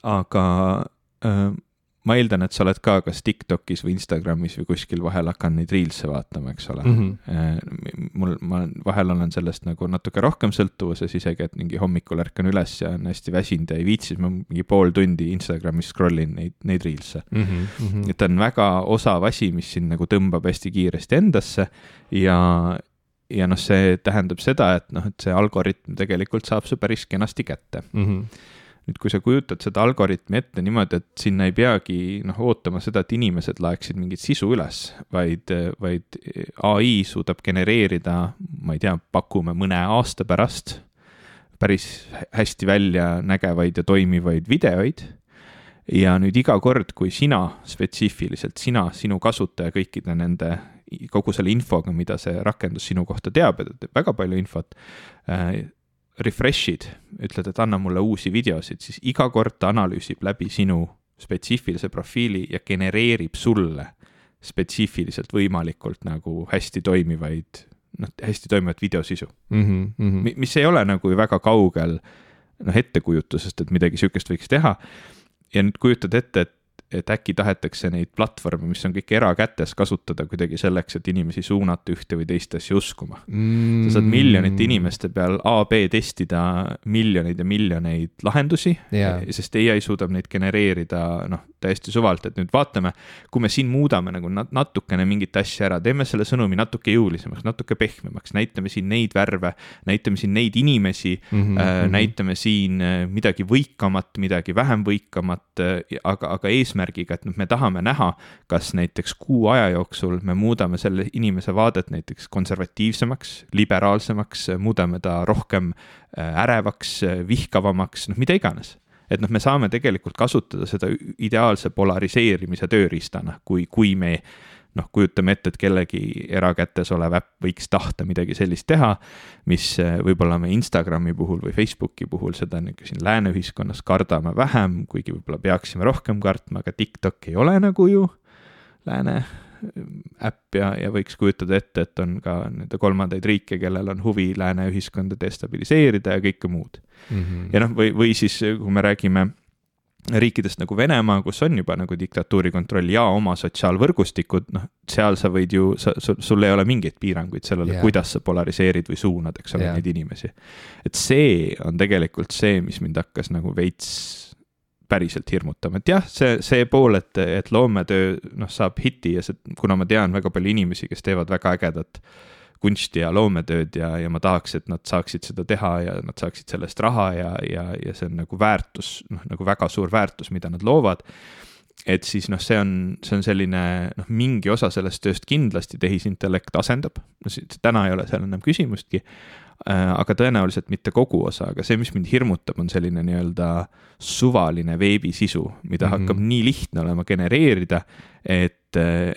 aga ma eeldan, et sa oled ka kas TikTokis või Instagramis või kuskil vahel hakanud neid reels'e vaatama, eks ole mm. -hmm. mul, ma vahel olen sellest nagu natuke rohkem sõltuvuses isegi, et mingi hommikul ärkan üles ja olen hästi väsinud ja ei viitsi, siis ma mingi pool tundi Instagramis scroll in neid, neid reels'e mm. -hmm. et ta on väga osav asi, mis sind nagu tõmbab hästi kiiresti endasse ja ja noh, see tähendab seda, et noh, et see algoritm tegelikult saab su päris kenasti kätte mm. -hmm nüüd, kui sa kujutad seda algoritmi ette niimoodi, et sinna ei peagi noh, ootama seda, et inimesed laeksid mingit sisu üles, vaid, vaid ai suudab genereerida, ma ei tea, pakume mõne aasta pärast päris hästi välja nägevaid ja toimivaid videoid. ja nüüd iga kord, kui sina spetsiifiliselt, sina, sinu kasutaja kõikide nende kogu selle infoga, mida see rakendus sinu kohta teab ja ta teeb väga palju infot äh,, refresh'id, ütled, et anna mulle uusi videosid, siis iga kord ta analüüsib läbi sinu spetsiifilise profiili ja genereerib sulle spetsiifiliselt võimalikult nagu hästi toimivaid, noh, hästi toimivat videosisu mm. -hmm, mm -hmm. mis ei ole nagu väga kaugel noh, ettekujutusest, et midagi sihukest võiks teha. ja nüüd kujutad ette, et et äkki tahetakse neid platvorme, mis on kõik erakätes, kasutada kuidagi selleks, et inimesi suunata ühte või teist asja uskuma. Mm.. sa saad miljonite inimeste peal A-B testida miljoneid ja miljoneid lahendusi yeah., sest ai suudab neid genereerida noh, täiesti suvalt, et nüüd vaatame, kui me siin muudame nagu natukene mingit asja ära, teeme selle sõnumi natuke jõulisemaks, natuke pehmemaks, näitame siin neid värve, näitame siin neid inimesi mm, -hmm, äh, näitame siin äh, midagi võikamat, midagi vähem võikamat äh,, aga, aga eesmärgiga, et noh, me tahame näha, kas näiteks kuu aja jooksul me muudame selle inimese vaadet näiteks konservatiivsemaks, liberaalsemaks, muudame ta rohkem äh, ärevaks, vihkavamaks, noh, mida iganes. Et noh, me saame tegelikult kasutada seda ideaalse polariseerimise tööriistana, kui, kui me noh, kujutame ette, et kellegi erakätes olev äpp võiks tahta midagi sellist teha, mis eh, võib-olla me Instagrami puhul või Facebooki puhul seda niisugune siin lääne ühiskonnas kardame vähem, kuigi võib-olla peaksime rohkem kartma, aga TikTok ei ole nagu ju lääne äpp ja, ja võiks kujutada ette, et on ka nii-öelda kolmandaid riike, kellel on huvi lääne ühiskonda destabiliseerida ja kõike muud mm. -hmm. ja noh, või, või siis, kui me räägime riikidest nagu Venemaa, kus on juba nagu diktatuuri kontroll ja oma sotsiaalvõrgustikud, noh, seal sa võid ju, sa, sul, ei ole mingeid piiranguid sellele yeah., kuidas sa polariseerid või suunad, eks ole yeah., neid inimesi. et see on tegelikult see, mis mind hakkas nagu veits päriselt hirmutama, et jah, see, see pool, et, et loometöö noh, saab hiti ja see, kuna ma tean väga palju inimesi, kes teevad väga ägedat kunsti ja loometööd ja, ja ma tahaks, et nad saaksid seda teha ja nad saaksid sellest raha ja, ja, ja see on nagu väärtus, noh, nagu väga suur väärtus, mida nad loovad. et siis noh, see on, see on selline noh, mingi osa sellest tööst kindlasti tehisintellekt asendab, no täna ei ole seal enam küsimustki Äh, aga tõenäoliselt mitte kogu osa, aga see, mis mind hirmutab, on selline nii-öelda suvaline veebisisu, mida mm -hmm. hakkab nii lihtne olema genereerida, et äh,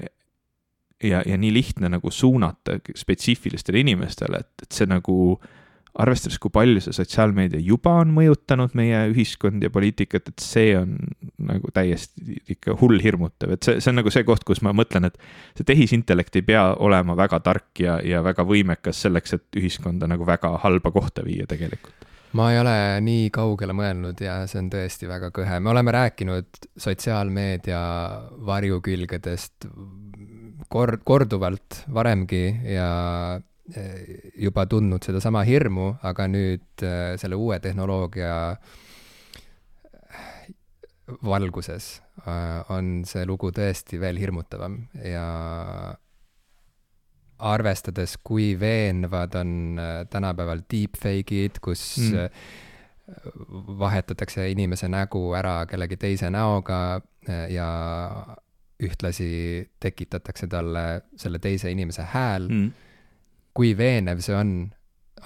ja, ja nii lihtne nagu suunata spetsiifilistele inimestele, et, et see nagu arvestades, kui palju see sotsiaalmeedia juba on mõjutanud meie ühiskonda ja poliitikat, et see on nagu täiesti ikka hull hirmutav, et see, see on nagu see koht, kus ma mõtlen, et see tehisintellekt ei pea olema väga tark ja, ja väga võimekas selleks, et ühiskonda nagu väga halba kohta viia tegelikult. Ma ei ole nii kaugele mõelnud ja see on tõesti väga kõhe, me oleme rääkinud sotsiaalmeedia varjukülgedest kord, korduvalt varemgi ja Eh, juba tundnud sedasama hirmu, aga nüüd eh, selle uue tehnoloogia eh, valguses on see lugu tõesti veel hirmutavam ja arvestades, kui veenvad on tänapäeval deepfake'id, kus mm. vahetatakse inimese nägu ära kellegi teise näoga ja ühtlasi tekitatakse talle selle teise inimese hääl mm kui veenev see on,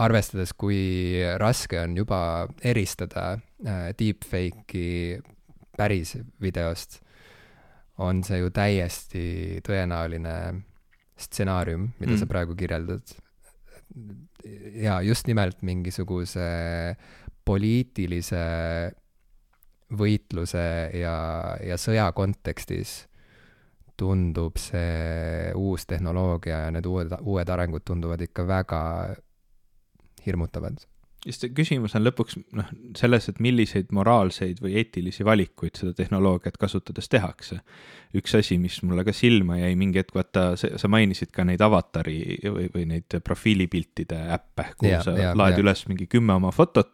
arvestades, kui raske on juba eristada äh, deepfake'i päris videost, on see ju täiesti tõenäoline stsenaarium, mida mm. sa praegu kirjeldad. ja just nimelt mingisuguse poliitilise võitluse ja, ja sõja kontekstis tundub see uus tehnoloogia ja need uued, uued arengud tunduvad ikka väga hirmutavad sest küsimus on lõpuks noh, selles, et milliseid moraalseid või eetilisi valikuid seda tehnoloogiat kasutades tehakse. üks asi, mis mulle ka silma jäi mingi hetk, vaata, sa mainisid ka neid avatari või, või neid profiilipiltide äppe, kuhu ja, sa ja, laed ja. üles mingi kümme oma fotot,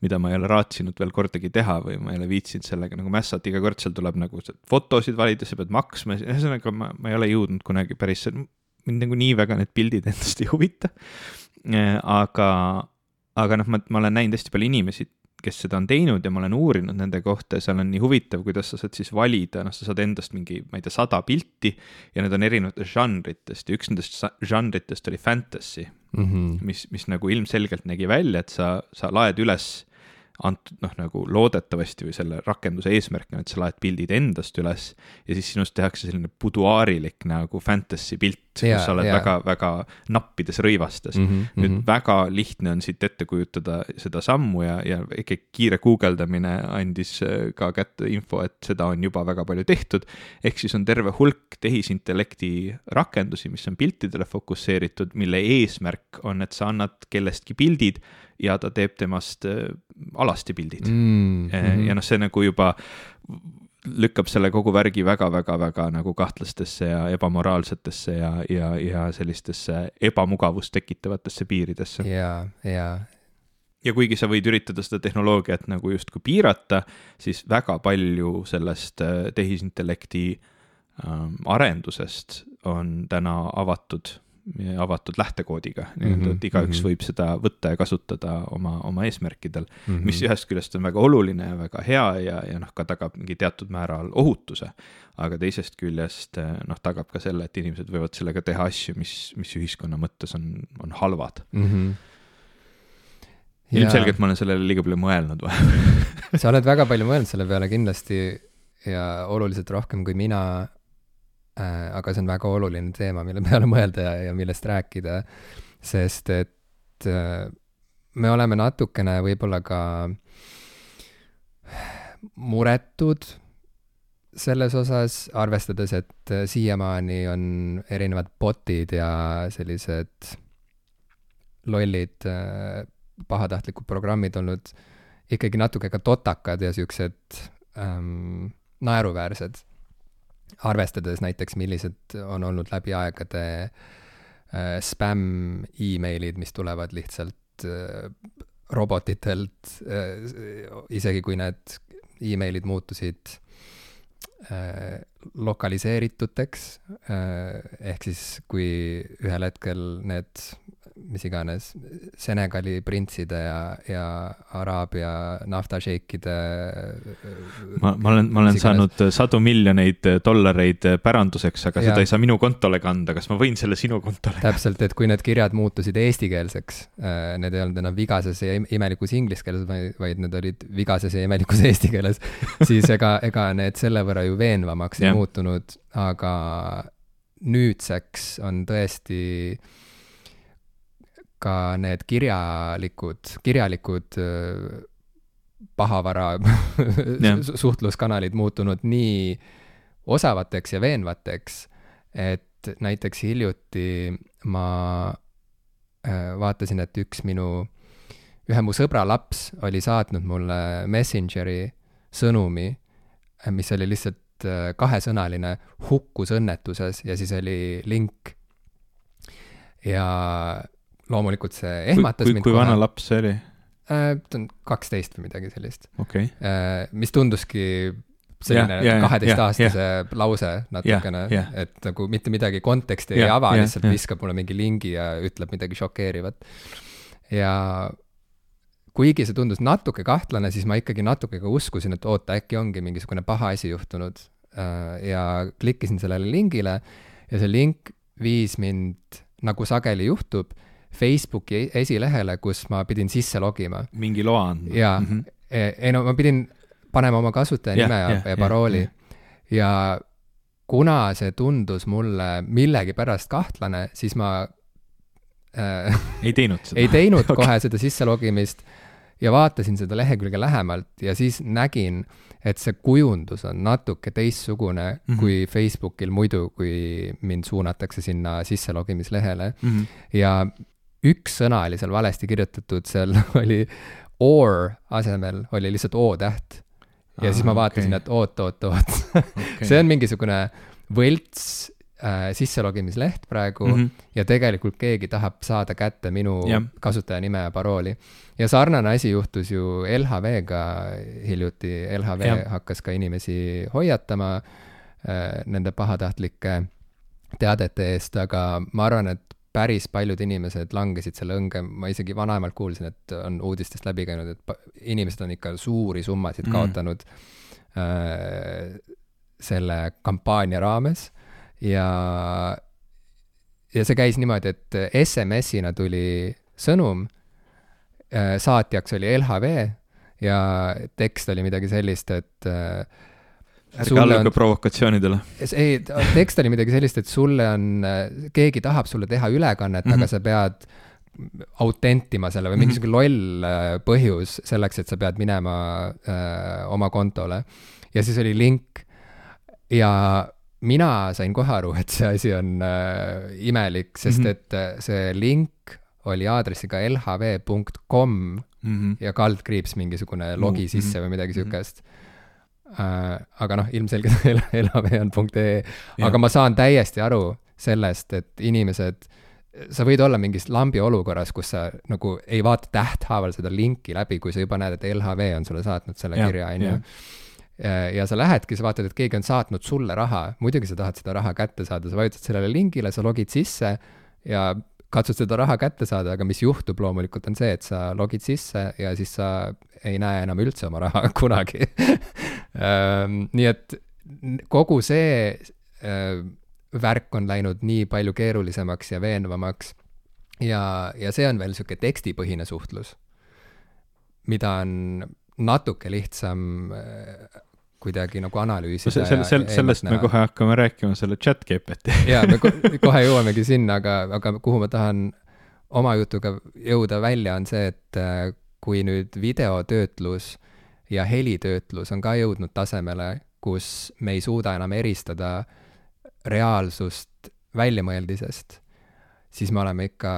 mida ma ei ole raatsinud veel kordagi teha või ma ei ole viitsinud sellega nagu mässata, iga kord seal tuleb nagu fotosid valida, sa pead maksma, ühesõnaga ma, ma ei ole jõudnud kunagi päris, mind nagu nii väga need pildid (laughs) endast ei huvita. aga aga noh, ma, ma olen näinud hästi palju inimesi, kes seda on teinud ja ma olen uurinud nende kohta ja seal on nii huvitav, kuidas sa saad siis valida, noh, sa saad endast mingi, ma ei tea, sada pilti ja need on erinevatest žanritest ja üks nendest žanritest oli fantasy mm, -hmm. mis, mis nagu ilmselgelt nägi välja, et sa, sa laed üles antud noh, nagu loodetavasti või selle rakenduse eesmärk on, et sa laed pildid endast üles ja siis sinust tehakse selline buduaarilik nagu fantasy pilt, kus sa oled väga-väga nappides rõivastes mm. -hmm, nüüd mm -hmm. väga lihtne on siit ette kujutada seda sammu ja, ja ikka kiire guugeldamine andis äh, ka kätte info, et seda on juba väga palju tehtud. ehk siis on terve hulk tehisintellekti rakendusi, mis on piltidele fokusseeritud, mille eesmärk on, et sa annad kellestki pildid ja ta teeb temast äh, alasti pildid mm. -hmm. ja noh, see nagu juba lükkab selle kogu värgi väga-väga-väga nagu kahtlastesse ja ebamoraalsetesse ja, ja, ja sellistesse ebamugavust tekitavatesse piiridesse. ja, ja. ja kuigi sa võid üritada seda tehnoloogiat nagu justkui piirata, siis väga palju sellest äh, tehisintellekti ähm, arendusest on täna avatud avatud lähtekoodiga mm, -hmm, nii-öelda, et igaüks mm -hmm. võib seda võtta ja kasutada oma, oma eesmärkidel mm, -hmm. mis ühest küljest on väga oluline ja väga hea ja, ja noh, ka tagab mingi teatud määral ohutuse. aga teisest küljest noh, tagab ka selle, et inimesed võivad sellega teha asju, mis, mis ühiskonna mõttes on, on halvad mm. -hmm ja... ilmselgelt ma olen sellele liiga palju mõelnud vahepeal (laughs) sa oled väga palju mõelnud selle peale kindlasti ja oluliselt rohkem kui mina aga see on väga oluline teema, mille (laughs) peale mõelda ja, ja millest rääkida, sest et äh, me oleme natukene võib-olla ka muretud selles osas, arvestades, et äh, siiamaani on erinevad bot'id ja sellised lollid pahatahtlikud programmid olnud ikkagi natuke ka totakad ja siuksed ähm, naeruväärsed arvestades näiteks, millised on olnud läbi aegade äh, spämm emailid, mis tulevad lihtsalt äh, robotitelt äh,, isegi kui need emailid muutusid äh, lokaliseerituteks äh,, ehk siis kui ühel hetkel need mis iganes, Senegali printside ja, ja Araabia naftašeikide. ma, ma olen, ma olen saanud sadu miljoneid dollareid päranduseks, aga ja. seda ei saa minu kontole kanda, kas ma võin selle sinu kontole? täpselt, et kui need kirjad muutusid eestikeelseks, äh, need ei olnud enam vigases ja imelikus inglise keeles, vaid, need olid vigases ja imelikus (laughs) eesti keeles, siis ega, ega need selle võrra ju veenvamaks ei muutunud, aga nüüdseks on tõesti äh, ka need kirjalikud, kirjalikud pahavara (laughs) suhtluskanalid muutunud nii osavateks ja veenvateks, et näiteks hiljuti ma vaatasin, et üks minu, ühe mu sõbra laps oli saatnud mulle Messengeri sõnumi, mis oli lihtsalt kahesõnaline, hukkus õnnetuses ja siis oli link. ja loomulikult see ehmatas kui, mind kui kohe. kui vana laps see oli äh,? ta on kaksteist või midagi sellist okay.. Äh, mis tunduski selline kaheteistaastase lause natukene, et nagu mitte midagi konteksti ja, ei ava, lihtsalt ja. viskab mulle mingi lingi ja ütleb midagi šokeerivat. ja kuigi see tundus natuke kahtlane, siis ma ikkagi natuke ka uskusin, et oota, äkki ongi mingisugune paha asi juhtunud. Äh, ja klikkisin sellele lingile ja see link viis mind, nagu sageli juhtub Facebooki esilehele, kus ma pidin sisse logima. mingi loa andma. jaa mm, -hmm. ei no ma pidin panema oma kasutajanime ja, ja, ja, ja parooli ja, kuna see tundus mulle millegipärast kahtlane, siis ma äh, (laughs) ei teinud seda ei teinud (laughs) okay. kohe seda sisse logimist ja vaatasin seda lehekülge lähemalt ja siis nägin, et see kujundus on natuke teistsugune mm -hmm. kui Facebookil muidu, kui mind suunatakse sinna sisselogimislehele mm. -hmm. ja üks sõna oli seal valesti kirjutatud, seal (laughs) oli or asemel oli lihtsalt O-täht. ja ah, siis ma vaatasin okay., et oot, oot, oot okay. (laughs) see on mingisugune võlts äh, sisselogimileht praegu mm -hmm. ja tegelikult keegi tahab saada kätte minu yeah. kasutajanime ja parooli. ja sarnane asi juhtus ju LHV-ga hiljuti, LHV yeah. hakkas ka inimesi hoiatama äh, nende pahatahtlike teadete eest, aga ma arvan, et päris paljud inimesed langesid selle õnge, ma isegi vanaemalt kuulsin, et on uudistest läbi käinud, et inimesed on ikka suuri summasid mm. kaotanud äh, selle kampaania raames ja, ja see käis niimoodi, et SMS-ina tuli sõnum, äh, saatjaks oli LHV ja tekst oli midagi sellist, et äh, ärge alluge on... provokatsioonidele. ei, tekst oli midagi sellist, et sulle on, keegi tahab sulle teha ülekannet mm, -hmm. aga mhm. sa pead autentima selle või mingisugune mm -hmm. loll äh, põhjus selleks, et sa pead minema öö, oma kontole. ja siis oli link ja mina sain kohe aru, et see asi on äh, imelik, sest mm -hmm. et äh, see link oli aadressiga lhv.com mm -hmm. ja kaldkriips mingisugune logi mm -hmm. sisse või midagi mhm. siukest äh,. Aga noh, ilmselgelt lhv on .ee, aga ma saan täiesti aru sellest, et inimesed, sa võid olla mingis lambi olukorras, kus sa nagu ei vaata tähthaaval seda linki läbi, kui sa juba näed, et LHV on sulle saatnud selle ja, kirja, on ju. Äh, ja sa lähedki, sa vaatad, et keegi on saatnud sulle raha, muidugi sa tahad seda raha kätte saada, sa vajutad sellele lingile, sa logid sisse ja katsud seda raha kätte saada, aga mis juhtub loomulikult, on see, et sa logid sisse ja siis sa ei näe enam üldse oma raha (laughs) kunagi nii et kogu see äh, värk on läinud nii palju keerulisemaks ja veenvamaks ja, ja see on veel niisugune tekstipõhine suhtlus, mida on natuke lihtsam äh, kuidagi nagu analüüsida no. selle, selle, sellest me kohe hakkame rääkima, selle chat GPT jaa, me (laughs) kohe jõuamegi sinna, aga, aga kuhu ma tahan oma jutuga jõuda välja, on see, et äh, kui nüüd videotöötlus ja helitöötlus on ka jõudnud tasemele, kus me ei suuda enam eristada reaalsust väljamõeldisest, siis me oleme ikka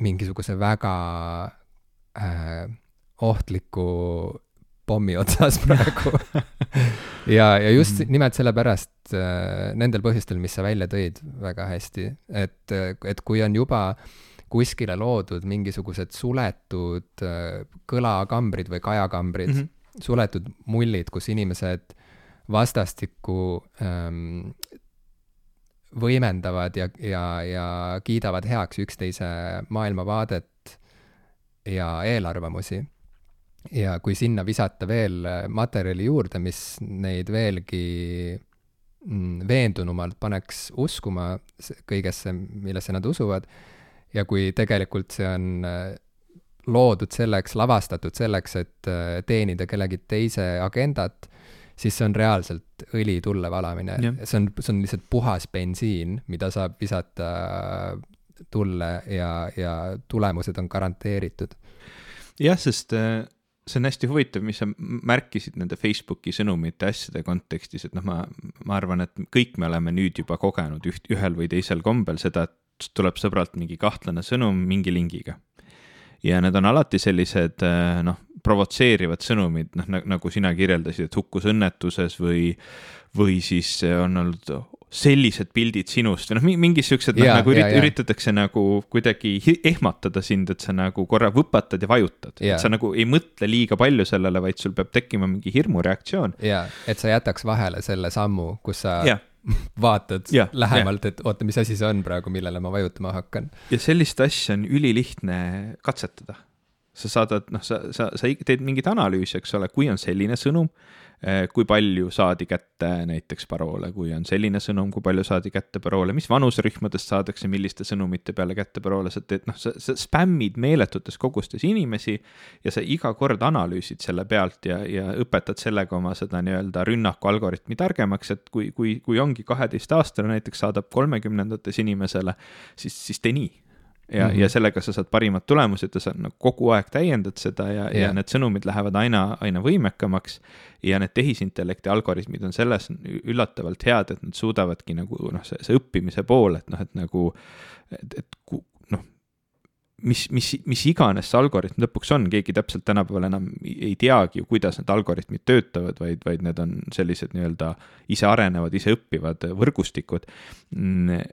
mingisuguse väga äh, ohtliku pommi otsas praegu (laughs) ja, ja just mm. nimelt sellepärast äh, nendel põhjustel, mis sa välja tõid väga hästi, et, et kui on juba kuskile loodud mingisugused suletud äh, kõlakambrid või kajakambrid mm, -hmm. Suletud mullid, kus inimesed vastastikku ähm, võimendavad ja, ja, ja kiidavad heaks üksteise maailmavaadet ja eelarvamusi. Ja kui sinna visata veel materjali juurde, mis neid veelgi mm, veendunumalt paneks uskuma kõigesse, millesse nad usuvad, ja kui tegelikult see on äh, loodud selleks, lavastatud selleks, et äh, teenida kellegi teise agendat, siis see on reaalselt õli tulle valamine. see on, see on lihtsalt puhas bensiin, mida saab visata tulle ja, ja tulemused on garanteeritud. jah, sest see on hästi huvitav, mis sa märkisid nende Facebooki sõnumite asjade kontekstis, et noh, ma, ma arvan, et kõik me oleme nüüd juba kogenud üht, ühel või teisel kombel seda, et tuleb sõbralt mingi kahtlane sõnum mingi lingiga. Ja need on alati sellised noh, provotseerivad sõnumid, noh nagu sina kirjeldasid, et hukkus õnnetuses või, või siis on olnud sellised pildid sinust või noh, mingid siuksed, noh nagu ürit, üritatakse nagu kuidagi ehmatada sind, et sa nagu korra võpatad ja vajutad. et sa nagu ei mõtle liiga palju sellele, vaid sul peab tekkima mingi hirmureaktsioon. ja, et sa jätaks vahele selle sammu, kus sa ja. (laughs) vaatad ja, lähemalt, et oota, mis asi see on praegu, millele ma vajutama hakkan. ja sellist asja on ülilihtne katsetada. sa saadad, noh, sa, sa, sa teed mingit analüüsi, eks ole, kui on selline sõnum kui palju saadi kätte näiteks paroole, kui on selline sõnum, kui palju saadi kätte paroole, mis vanuserühmadest saadakse milliste sõnumite peale kätte paroole, sa teed, noh, sa, sa spämmid meeletutes kogustes inimesi ja sa iga kord analüüsid selle pealt ja, ja õpetad sellega oma seda nii-öelda rünnaku algoritmi targemaks, et kui, kui, kui ongi kaheteistaastane näiteks saadab kolmekümnendates inimesele, siis, siis tee nii ja mm, -hmm. ja sellega sa saad parimad tulemused ja sa nagu kogu aeg täiendad seda ja yeah., ja need sõnumid lähevad aina, aina võimekamaks. ja need tehisintellekti algoritmid on selles üllatavalt head, et nad suudavadki nagu noh, see, see õppimise pool, et noh, et nagu, et, et noh, mis, mis, mis iganes see algoritm lõpuks on, keegi täpselt tänapäeval enam ei teagi ju, kuidas need algoritmid töötavad, vaid, vaid need on sellised nii-öelda ise arenevad, ise õppivad võrgustikud mm,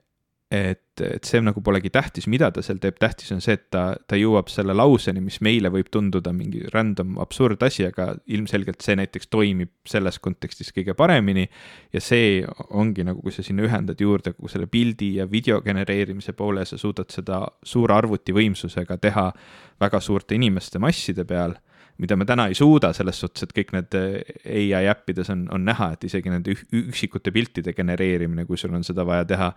et, et see nagu polegi tähtis, mida ta seal teeb, tähtis on see, et ta, ta jõuab selle lauseni, mis meile võib tunduda mingi random absurd asi, aga ilmselgelt see näiteks toimib selles kontekstis kõige paremini. ja see ongi nagu, kui sa sinna ühendad juurde kogu selle pildi ja video genereerimise poole, sa suudad seda suure arvutivõimsusega teha väga suurte inimeste masside peal mida me täna ei suuda, selles suhtes, et kõik need eh, ai äppides on, on näha, et isegi nende üksikute piltide genereerimine, kui sul on seda vaja teha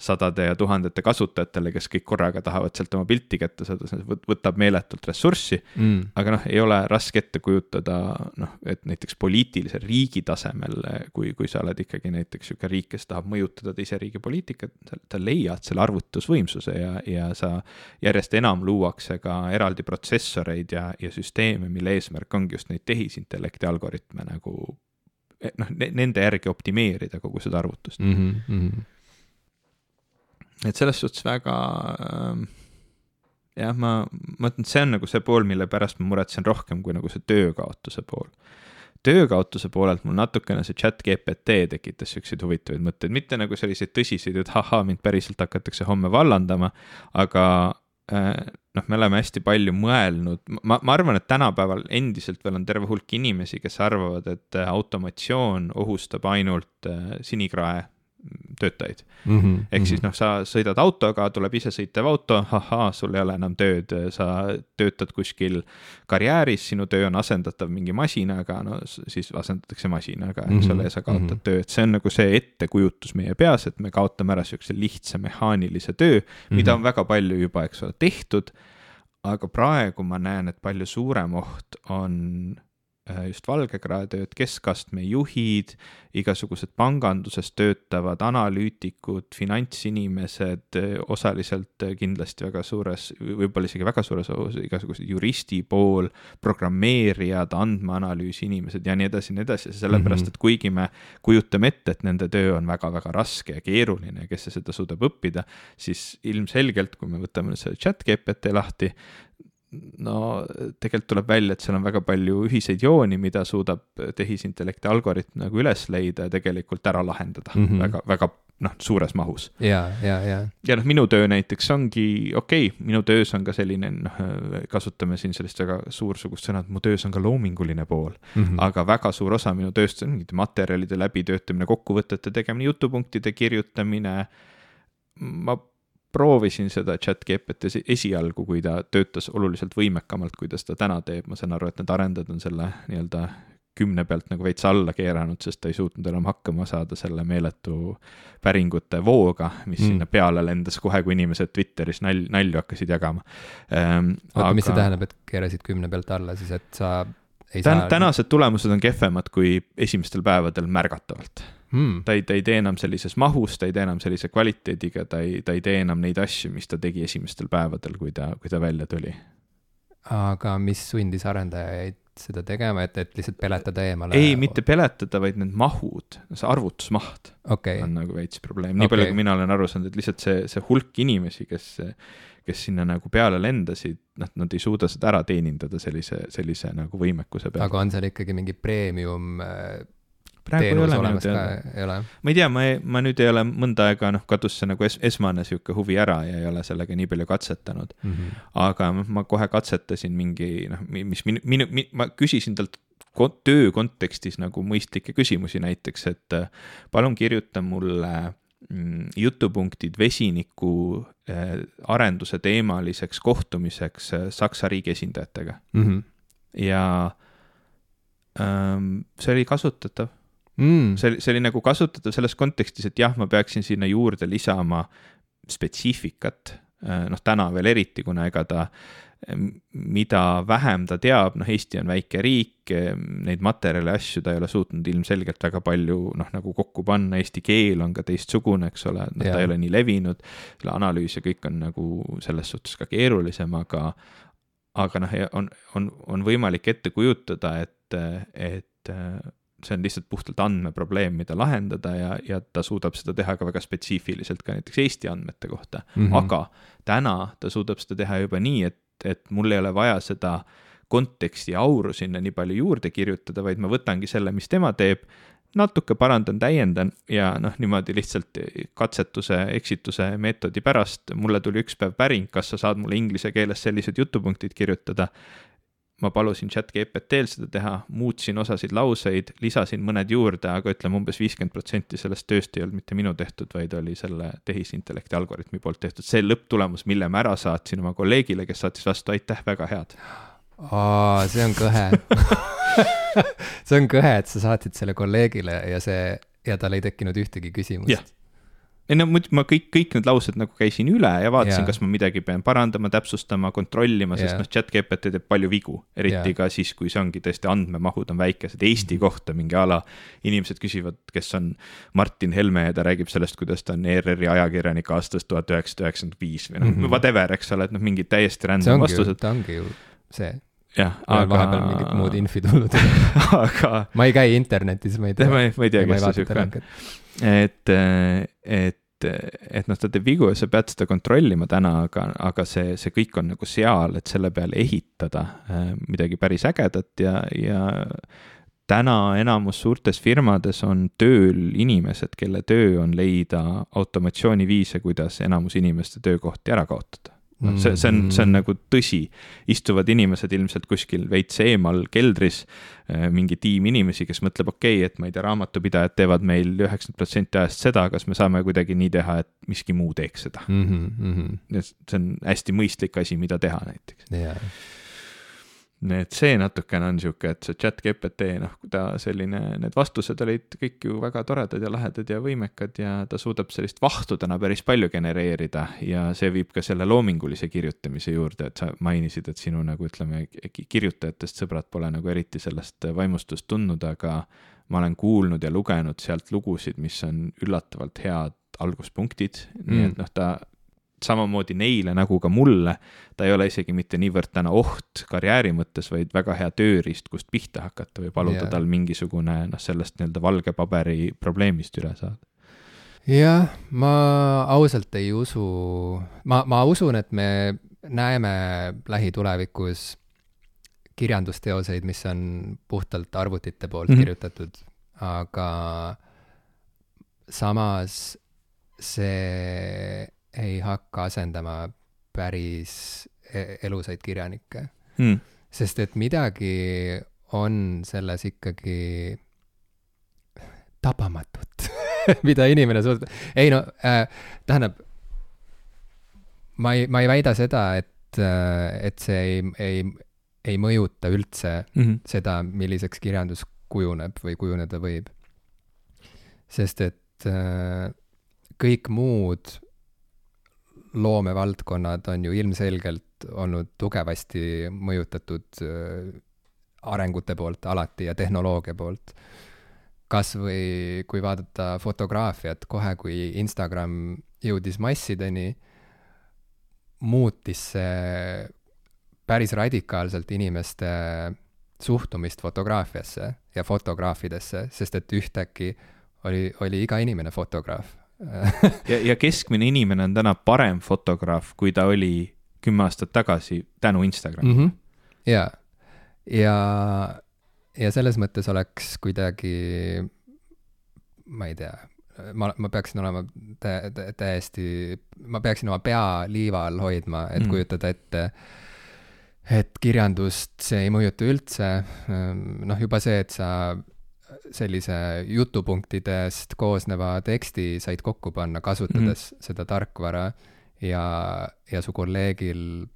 sadade ja tuhandete kasutajatele, kes kõik korraga tahavad sealt oma pilti kätte saada, see võtab meeletult ressurssi. Mm.. aga noh, ei ole raske ette kujutada, noh, et näiteks poliitilisel riigi tasemel, kui, kui sa oled ikkagi näiteks sihuke riik, kes tahab mõjutada teise riigi poliitikat, sa leiad selle arvutusvõimsuse ja, ja sa järjest enam luuakse ka eraldi protsessoreid ja, ja süsteeme, mille mille eesmärk ongi just neid tehisintellekti algoritme nagu eh, noh, nende järgi optimeerida kogu seda arvutust mm. -hmm. et selles suhtes väga äh, jah, ma, ma ütlen, et see on nagu see pool, mille pärast ma muretsen rohkem kui nagu see töökaotuse pool. töökaotuse poolelt mul natukene see chat GPT tekitas siukseid huvitavaid mõtteid, mitte nagu selliseid tõsiseid, et ahhaa, mind päriselt hakatakse homme vallandama, aga Äh, noh, me oleme hästi palju mõelnud, ma, ma arvan, et tänapäeval endiselt veel on terve hulk inimesi, kes arvavad, et automatsioon ohustab ainult äh, sinikrae töötajaid mm. -hmm, ehk -hmm. siis noh, sa sõidad autoga, tuleb isesõitev auto, ahhaa, sul ei ole enam tööd, sa töötad kuskil karjääris, sinu töö on asendatav mingi masinaga, no siis asendatakse masinaga, eks ole mm -hmm., ja sa kaotad mm -hmm. töö, et see on nagu see ettekujutus meie peas, et me kaotame ära siukse lihtsa mehaanilise töö mm, -hmm. mida on väga palju juba, eks ole, tehtud. aga praegu ma näen, et palju suurem oht on Äh, just valgekraetööd, keskastme juhid, igasugused panganduses töötavad analüütikud, finantsinimesed, äh, osaliselt äh, kindlasti väga suures, võib-olla isegi väga suures ohus igasugused juristi pool, programmeerijad, andmeanalüüsi inimesed ja nii edasi ja nii edasi, sellepärast mhm. et kuigi me kujutame ette, et nende töö on väga-väga raske ja keeruline ja kes seda suudab õppida, siis ilmselgelt, kui me võtame selle chat GPT lahti, no tegelikult tuleb välja, et seal on väga palju ühiseid jooni, mida suudab tehisintellekti algoritm nagu üles leida ja tegelikult ära lahendada mm -hmm. väga, väga noh, suures mahus. ja, ja, ja. ja noh, minu töö näiteks ongi, okei okay,, minu töös on ka selline, noh, kasutame siin sellist väga suursugust sõna, et mu töös on ka loominguline pool mm. -hmm. aga väga suur osa minu tööst on mingite materjalide läbitöötamine, kokkuvõtete tegemine, jutupunktide kirjutamine. ma proovisin seda chat GPT esialgu, kui ta töötas oluliselt võimekamalt, kui ta seda täna teeb, ma saan aru, et need arendajad on selle nii-öelda kümne pealt nagu veits alla keeranud, sest ta ei suutnud enam hakkama saada selle meeletu päringute vooga, mis mm. sinna peale lendas kohe, kui inimesed Twitteris nal-, nalju hakkasid jagama ähm,. oota aga..., mis see tähendab, et keerasid kümne pealt alla siis, et sa ei Tän, saa tänased tulemused on kehvemad kui esimestel päevadel märgatavalt hmm.. ta ei, ta ei tee enam sellises mahus, ta ei tee enam sellise kvaliteediga, ta ei, ta ei tee enam neid asju, mis ta tegi esimestel päevadel, kui ta, kui ta välja tuli. aga mis sundis arendajaid seda tegema, et, et lihtsalt peletada eemale? ei, mitte peletada, vaid need mahud, see arvutusmaht okay. on nagu veits probleem, nii okay. palju, kui mina olen aru saanud, et lihtsalt see, see hulk inimesi, kes, kes sinna nagu peale lendasid, noh, nad ei suuda seda ära teenindada sellise, sellise nagu võimekuse peale. aga on seal ikkagi mingi premium äh, praegu ei ole minu teada. ma ei tea, ma, ma nüüd ei ole mõnda aega, noh, kadus see nagu es, esmane sihuke huvi ära ja ei ole sellega nii palju katsetanud mm. -hmm. aga ma kohe katsetasin mingi, noh, mis minu, minu, ma küsisin talt töö kontekstis nagu mõistlikke küsimusi, näiteks, et äh, palun kirjuta mulle mm, jutupunktid vesiniku äh, arenduse teemaliseks kohtumiseks äh, Saksa riigi esindajatega mm. -hmm. ja ähm, see oli kasutatav mm.. see see oli nagu kasutatav selles kontekstis, et jah, ma peaksin sinna juurde lisama spetsiifikat noh, täna veel eriti, kuna ega ta mida vähem ta teab, noh, Eesti on väike riik, neid materjale, asju ta ei ole suutnud ilmselgelt väga palju noh, nagu kokku panna, eesti keel on ka teistsugune, eks ole, noh, ta ei ole nii levinud, selle analüüs ja kõik on nagu selles suhtes ka keerulisem, aga aga noh, on, on, on võimalik ette kujutada, et, et see on lihtsalt puhtalt andmeprobleem, mida lahendada ja, ja ta suudab seda teha ka väga spetsiifiliselt ka näiteks Eesti andmete kohta mm. -hmm. aga täna ta suudab seda teha juba nii, et et mul ei ole vaja seda konteksti auru sinna nii palju juurde kirjutada, vaid ma võtangi selle, mis tema teeb, natuke parandan, täiendan ja noh, niimoodi lihtsalt katsetuse, eksituse meetodi pärast mulle tuli üks päev päring, kas sa saad mulle inglise keeles sellised jutupunktid kirjutada ma palusin chat GPT-l seda teha, muutsin osasid lauseid, lisasin mõned juurde, aga ütleme umbes viiskümmend protsenti sellest tööst ei olnud mitte minu tehtud, vaid oli selle tehisintellekti algoritmi poolt tehtud. see lõpptulemus, mille ma ära saatsin oma kolleegile, kes saatis vastu, aitäh, väga head. aa, see on kõhe (laughs) see on kõhe, et sa saatsid selle kolleegile ja see, ja tal ei tekkinud ühtegi küsimust ei no ma kõik, kõik need laused nagu käisin üle ja vaatasin, kas ma midagi pean parandama, täpsustama, kontrollima, sest noh, chat GPT teeb palju vigu. eriti ja. ka siis, kui see ongi tõesti andmemahud on väikesed, Eesti mhm. kohta mingi ala. inimesed küsivad, kes on Martin Helme ja ta räägib sellest, kuidas ta on ERR-i ajakirjanik aastast tuhat üheksasada üheksakümmend viis või noh mm -hmm., whatever, eks ole, et noh, mingid täiesti random vastused. ta ongi ju see jah, aga. vahepeal mingit muud infi tulnud (laughs) aga. ma ei käi internetis, ma ei (laughs) tea. ma ei, ma ei tea, kes see sihuke on et, et, et noh, ta teeb vigu ja sa pead seda kontrollima täna, aga, aga see, see kõik on nagu seal, et selle peale ehitada äh, midagi päris ägedat ja, ja täna enamus suurtes firmades on tööl inimesed, kelle töö on leida automatsiooniviise, kuidas enamus inimeste töökohti ära kaotada noh, see, see on, see on nagu tõsi. istuvad inimesed ilmselt kuskil veits eemal keldris, äh, mingi tiim inimesi, kes mõtleb, okei okay,, et ma ei tea, raamatupidajad teevad meil üheksakümmend protsenti ajast seda, kas me saame kuidagi nii teha, et miski muu teeks seda mm. -hmm. see on hästi mõistlik asi, mida teha näiteks yeah et see natukene on sihuke, et see chat GPT, noh, ta selline, need vastused olid kõik ju väga toredad ja lahedad ja võimekad ja ta suudab sellist vahtu täna päris palju genereerida ja see viib ka selle loomingulise kirjutamise juurde, et sa mainisid, et sinu nagu ütleme, kirjutajatest sõbrad pole nagu eriti sellest vaimustust tundnud, aga ma olen kuulnud ja lugenud sealt lugusid, mis on üllatavalt head alguspunktid mm., nii et noh, ta samamoodi neile nagu ka mulle, ta ei ole isegi mitte niivõrd täna oht karjääri mõttes, vaid väga hea tööriist, kust pihta hakata või paluda yeah. tal mingisugune noh, sellest nii-öelda valge paberi probleemist üle saada. jah, ma ausalt ei usu, ma, ma usun, et me näeme lähitulevikus kirjandusteoseid, mis on puhtalt arvutite poolt mm -hmm. kirjutatud, aga samas see ei hakka asendama päris e-, elusaid kirjanikke mm.. sest et midagi on selles ikkagi tabamatut (laughs) mida inimene suudab, ei no äh,, tähendab, ma ei, ma ei väida seda, et äh,, et see ei, ei, ei mõjuta üldse mm -hmm. seda, milliseks kirjandus kujuneb või kujuneda võib. sest et äh, kõik muud loomevaldkonnad on ju ilmselgelt olnud tugevasti mõjutatud äh, arengute poolt alati ja tehnoloogia poolt. kas või kui vaadata fotograafiat, kohe kui Instagram jõudis massideni, muutis see päris radikaalselt inimeste suhtumist fotograafiasse ja fotograafidesse, sest et ühtäkki oli, oli iga inimene fotograaf (laughs) ja, ja keskmine inimene on täna parem fotograaf, kui ta oli kümme aastat tagasi tänu Instagramile mm. -hmm. ja, ja, ja selles mõttes oleks kuidagi, ma ei tea, ma, ma peaksin olema tä-, tä, täiesti, ma peaksin oma pea liiva all hoidma, et mm. kujutada ette, et kirjandust see ei mõjuta üldse, noh juba see, et sa sellise jutupunktidest koosneva teksti said kokku panna, kasutades mm -hmm. seda tarkvara ja, ja su kolleegil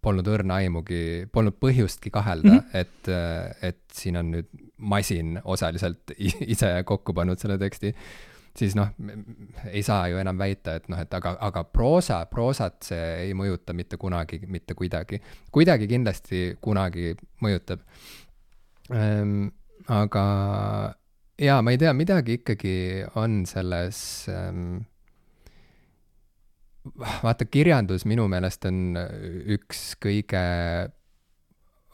polnud õrna aimugi, polnud põhjustki kahelda mm, -hmm. et, et siin on nüüd masin osaliselt ise kokku pannud selle teksti, siis noh, ei saa ju enam väita, et noh, et aga, aga proosa, proosat see ei mõjuta mitte kunagi, mitte kuidagi. kuidagi kindlasti kunagi mõjutab ähm,. Aga jaa, ma ei tea, midagi ikkagi on selles ähm, vaata, kirjandus minu meelest on üks kõige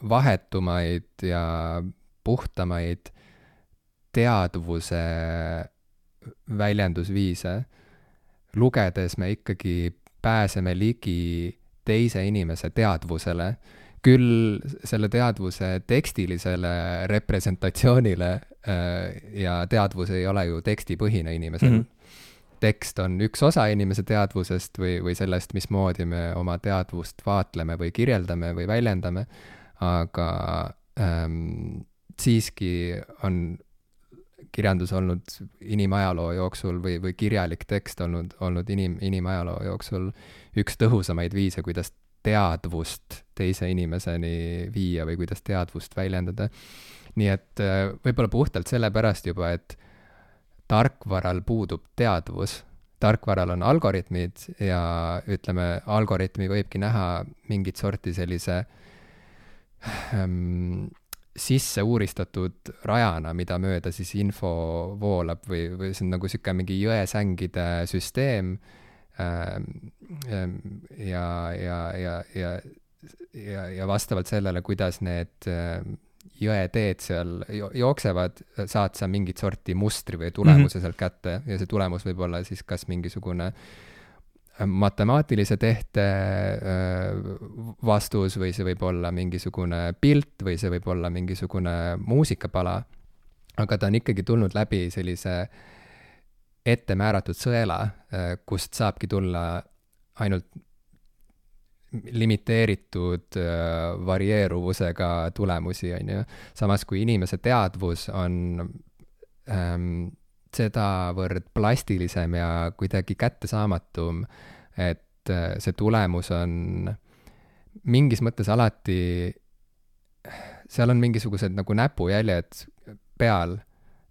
vahetumaid ja puhtamaid teadvuse väljendusviise. lugedes me ikkagi pääseme ligi teise inimese teadvusele, küll selle teadvuse tekstilisele representatsioonile äh, ja teadvus ei ole ju tekstipõhine inimesel mm. -hmm tekst on üks osa inimese teadvusest või, või sellest, mismoodi me oma teadvust vaatleme või kirjeldame või väljendame, aga ähm, siiski on kirjandus olnud inimajaloo jooksul või, või kirjalik tekst olnud, olnud inim, inimajaloo jooksul üks tõhusamaid viise, kuidas teadvust teise inimeseni viia või kuidas teadvust väljendada. nii et äh, võib-olla puhtalt sellepärast juba, et tarkvaral puudub teadvus, tarkvaral on algoritmid ja ütleme, algoritmi võibki näha mingit sorti sellise ähm, sisse uuristatud rajana, mida mööda siis info voolab või, või see on nagu niisugune mingi jõesängide süsteem. Ja, ja, ja, ja, ja, ja vastavalt sellele, kuidas need ähm, jõeteed seal jooksevad, saad sa mingit sorti mustri või tulemuse mm -hmm. sealt kätte ja see tulemus võib olla siis kas mingisugune äh, matemaatilise tehte äh, vastus või see võib olla mingisugune pilt või see võib olla mingisugune muusikapala. aga ta on ikkagi tulnud läbi sellise ette määratud sõela, äh, kust saabki tulla ainult limiteeritud äh, varieeruvusega tulemusi, on ju. samas kui inimese teadvus on ähm, sedavõrd plastilisem ja kuidagi kättesaamatum, et äh, see tulemus on mingis mõttes alati, seal on mingisugused nagu näpujäljed peal,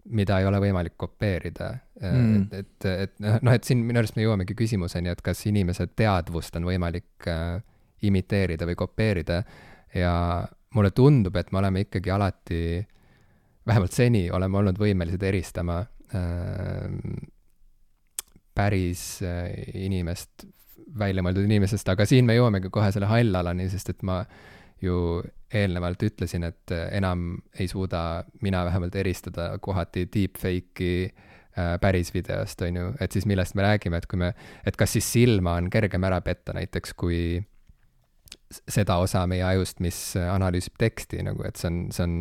mida ei ole võimalik kopeerida. Mm.. et, et, et noh, et siin minu arust me jõuamegi küsimuseni, et kas inimese teadvust on võimalik äh, imiteerida või kopeerida. Ja mulle tundub, et me oleme ikkagi alati, vähemalt seni oleme olnud võimelised eristama äh, päris äh, inimest väljamõeldud inimesest, aga siin me jõuamegi kohe selle hallalani, sest et ma ju eelnevalt ütlesin, et enam ei suuda mina vähemalt eristada kohati deepfake'i äh, päris videost, on ju, et siis millest me räägime, et kui me, et kas siis silma on kergem ära petta näiteks, kui seda osa meie ajust, mis analüüsib teksti nagu, et see on, see on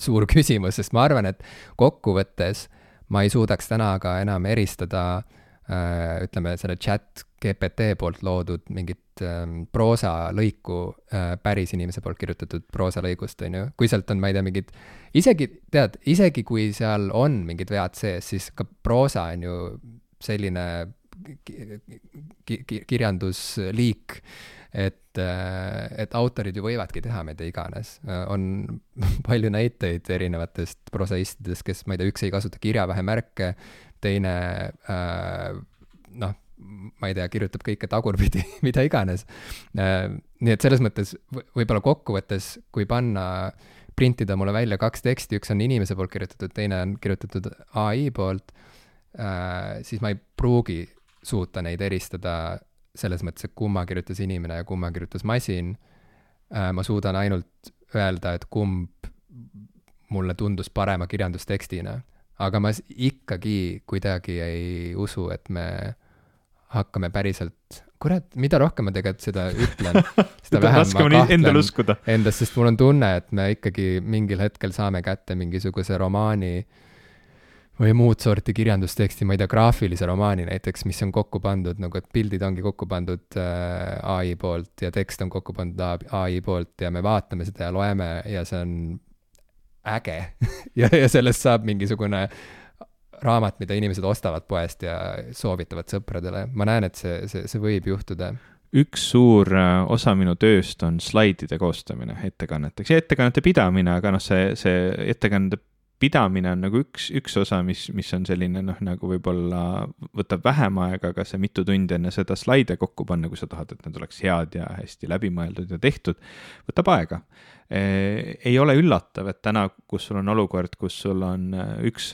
suur (laughs) küsimus, sest ma arvan, et kokkuvõttes ma ei suudaks täna ka enam eristada äh, ütleme, selle chat GPT poolt loodud mingit ähm, proosalõiku äh, päris inimese poolt kirjutatud proosalõigust, on ju. kui sealt on, ma ei tea, mingid, isegi, tead, isegi kui seal on mingid vead sees, siis ka proosa on ju selline ki ki kirjandusliik, et, äh, et autorid ju võivadki teha mida iganes. On (laughs) palju näiteid erinevatest prosaistidest, kes, ma ei tea, üks ei kasuta kirjavähemärke, teine äh, noh, ma ei tea, kirjutab kõike tagurpidi (laughs) mida iganes. nii et selles mõttes võib-olla kokkuvõttes, kui panna, printida mulle välja kaks teksti, üks on inimese poolt kirjutatud, teine on kirjutatud ai poolt, siis ma ei pruugi suuta neid eristada selles mõttes, et kumma kirjutas inimene ja kumma kirjutas masin. Äh, ma suudan ainult öelda, et kumb mulle tundus parema kirjandustekstina, aga ma ikkagi kuidagi ei usu, et me hakkame päriselt, kurat, mida rohkem ma tegelikult seda ütlen, (laughs) seda vähem ma kahtlen endas, sest mul on tunne, et me ikkagi mingil hetkel saame kätte mingisuguse romaani äh, või muud sorti kirjandusteksti, ma ei tea, graafilise romaani näiteks, mis on kokku pandud nagu, et pildid ongi kokku pandud äh, ai poolt ja tekst on kokku pandud ai poolt ja me vaatame seda ja loeme ja see on äge. (laughs) Ja, ja sellest saab mingisugune raamat, mida inimesed ostavad poest ja soovitavad sõpradele. ma näen, et see, see, see võib juhtuda üks suur äh, osa minu tööst on slaidide koostamine ettekanneteks ja ettekannete pidamine, aga noh, see, see ettekande pidamine on nagu üks, üks osa, mis, mis on selline noh, nagu võib-olla võtab vähem aega, aga see mitu tundi enne seda slaide kokku panna, kui sa tahad, et need oleks head ja hästi läbimõeldud ja tehtud, võtab aega ei ole üllatav, et täna, kus sul on olukord, kus sul on eh, üks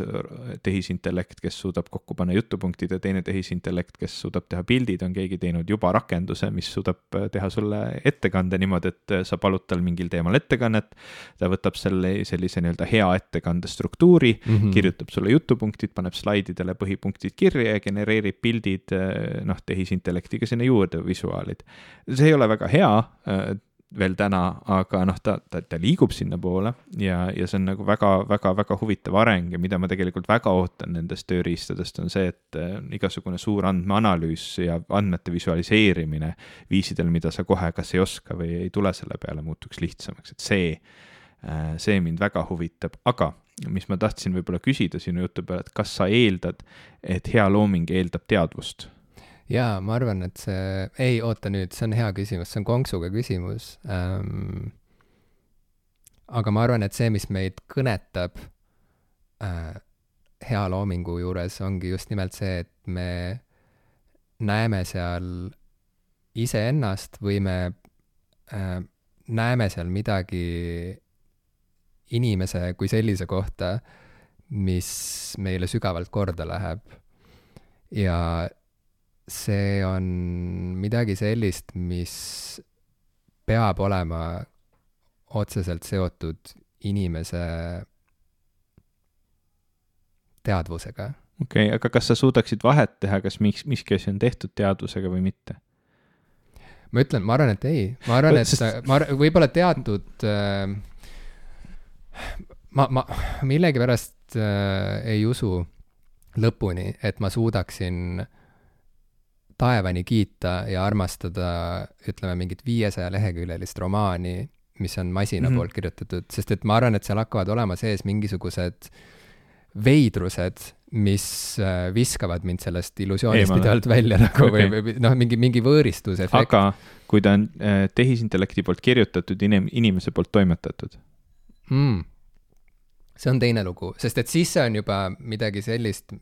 tehisintellekt, kes suudab kokku panna jutupunktid ja teine tehisintellekt, kes suudab teha pildid, on keegi teinud juba rakenduse, mis suudab eh, teha sulle ettekande niimoodi, et sa palud tal mingil teemal ettekannet. ta võtab selle sellise nii-öelda hea ettekande struktuuri mm, -hmm. kirjutab sulle jutupunktid, paneb slaididele põhipunktid kirja ja genereerib pildid noh, tehisintellektiga sinna juurde, visuaalid. see ei ole väga hea veel täna, aga noh, ta, ta, ta liigub sinnapoole ja, ja see on nagu väga-väga-väga huvitav areng ja mida ma tegelikult väga ootan nendest tööriistadest, on see, et äh, igasugune suur andmeanalüüs ja andmete visualiseerimine viisidel, mida sa kohe kas ei oska või ei tule selle peale, muutuks lihtsamaks, et see, äh, see mind väga huvitab, aga mis ma tahtsin võib-olla küsida sinu jutu peale, et kas sa eeldad, et hea looming eeldab teadvust jaa, ma arvan, et see, ei, oota nüüd, see on hea küsimus, see on konksuga küsimus ähm,. aga ma arvan, et see, mis meid kõnetab äh, hea loomingu juures, ongi just nimelt see, et me näeme seal iseennast või me äh, näeme seal midagi inimese kui sellise kohta, mis meile sügavalt korda läheb. ja see on midagi sellist, mis peab olema otseselt seotud inimese teadvusega. okei okay,, aga kas sa suudaksid vahet teha, kas miks, miski asi on tehtud teadvusega või mitte? ma ütlen, ma arvan, et ei, ma arvan, et Sest... ma võib-olla teatud äh, ma, ma millegipärast äh, ei usu lõpuni, et ma suudaksin äh, taevani kiita ja armastada, ütleme, mingit viiesaja leheküljelist romaani, mis on masina mm -hmm. poolt kirjutatud, sest et ma arvan, et seal hakkavad olema sees mingisugused veidrused, mis äh, viskavad mind sellest illusioonist pidevalt välja nagu okay. või, või noh, mingi, mingi võõristusefekt. aga kui ta on äh, tehisintellekti poolt kirjutatud, inim-, inimese poolt toimetatud mm.? See on teine lugu, sest et siis see on juba midagi sellist,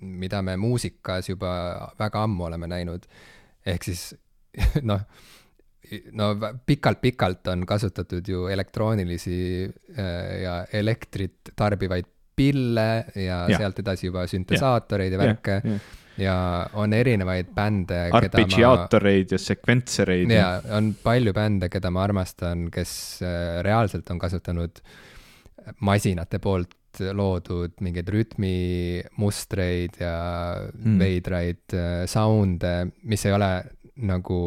mida me muusikas juba väga ammu oleme näinud. ehk siis (laughs) noh, no pikalt-pikalt on kasutatud ju elektroonilisi äh, ja elektrit tarbivaid pille ja, ja. sealt edasi juba süntesaatoreid ja, ja värke ja, ja ja on erinevaid bände. arpeggiaatoreid ma... ja sekventsereid. ja on palju bände, keda ma armastan, kes äh, reaalselt on kasutanud äh, masinate poolt loodud mingeid rütmimustreid ja mm. veidraid äh, sound'e, mis ei ole nagu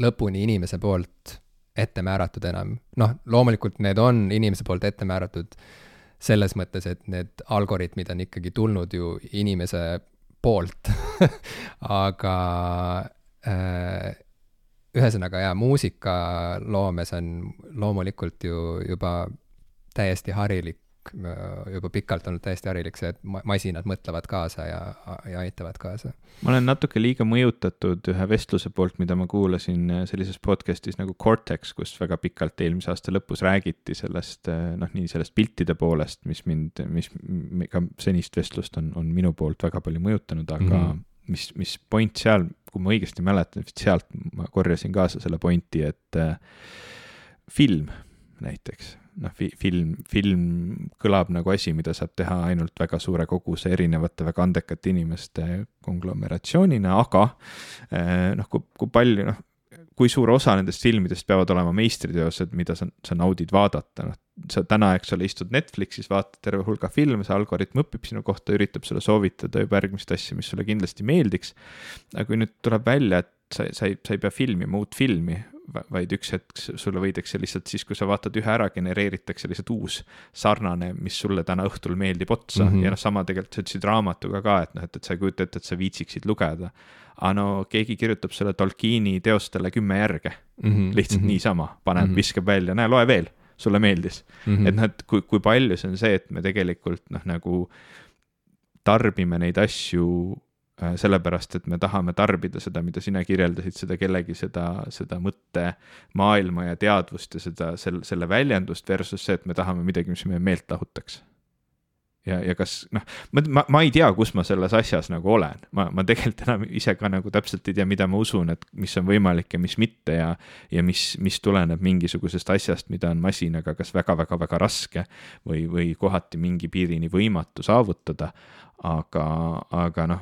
lõpuni inimese poolt ette määratud enam. noh, loomulikult need on inimese poolt ette määratud selles mõttes, et need algoritmid on ikkagi tulnud ju inimese poolt (laughs) aga äh, ühesõnaga jaa, muusikaloomes on loomulikult ju juba täiesti harilik, äh, juba pikalt olnud täiesti harilik see, et masinad mõtlevad kaasa ja, ja aitavad kaasa. ma olen natuke liiga mõjutatud ühe vestluse poolt, mida ma kuulasin äh, sellises podcast'is nagu Cortex, kus väga pikalt eelmise aasta lõpus räägiti sellest äh, noh, nii sellest piltide poolest, mis mind, mis ka senist vestlust on, on minu poolt väga palju mõjutanud, aga mm -hmm. mis, mis point seal, kui ma õigesti mäletan, vist sealt ma korjasin kaasa selle pointi, et film näiteks noh, film, film kõlab nagu asi, mida saab teha ainult väga suure koguse erinevate väga andekate inimeste konglomeratsioonina, aga eh, noh, kui, kui palju, noh, kui suur osa nendest filmidest peavad olema meistriteosed, mida sa, sa naudid vaadata, noh, sa täna, eks ole, istud Netflixis, vaatad terve hulga filme, see algoritm õpib sinu kohta, üritab sulle soovitada juba järgmist asja, mis sulle kindlasti meeldiks. aga kui nüüd tuleb välja, et sa, sa ei, sa ei pea filmima uut filmi, vaid üks hetk sulle võidakse lihtsalt siis, kui sa vaatad ühe ära, genereeritakse lihtsalt uus sarnane, mis sulle täna õhtul meeldib otsa mm -hmm. ja noh, sama tegelikult sa ütlesid raamatuga ka, et noh, et, et sa ei kujuta ette, et sa viitsiksid lugeda. aga no keegi kirjutab selle Tolkieni teostele kümme järge mm, -hmm. lihtsalt mm -hmm. niisama, paneb mm, -hmm. viskab välja, näe, loe veel, sulle meeldis mm. -hmm. et noh, et kui, kui palju see on see, et me tegelikult noh, nagu tarbime neid asju sellepärast, et me tahame tarbida seda, mida sina kirjeldasid, seda kellegi seda, seda mõttemaailma ja teadvust ja seda, selle, selle väljendust versus see, et me tahame midagi, mis meie meelt lahutaks. ja, ja kas noh, ma, ma, ma ei tea, kus ma selles asjas nagu olen, ma, ma tegelikult enam ise ka nagu täpselt ei tea, mida ma usun, et mis on võimalik ja mis mitte ja, ja mis, mis tuleneb mingisugusest asjast, mida on masinaga kas väga-väga-väga raske või, või kohati mingi piirini võimatu saavutada aga, aga noh,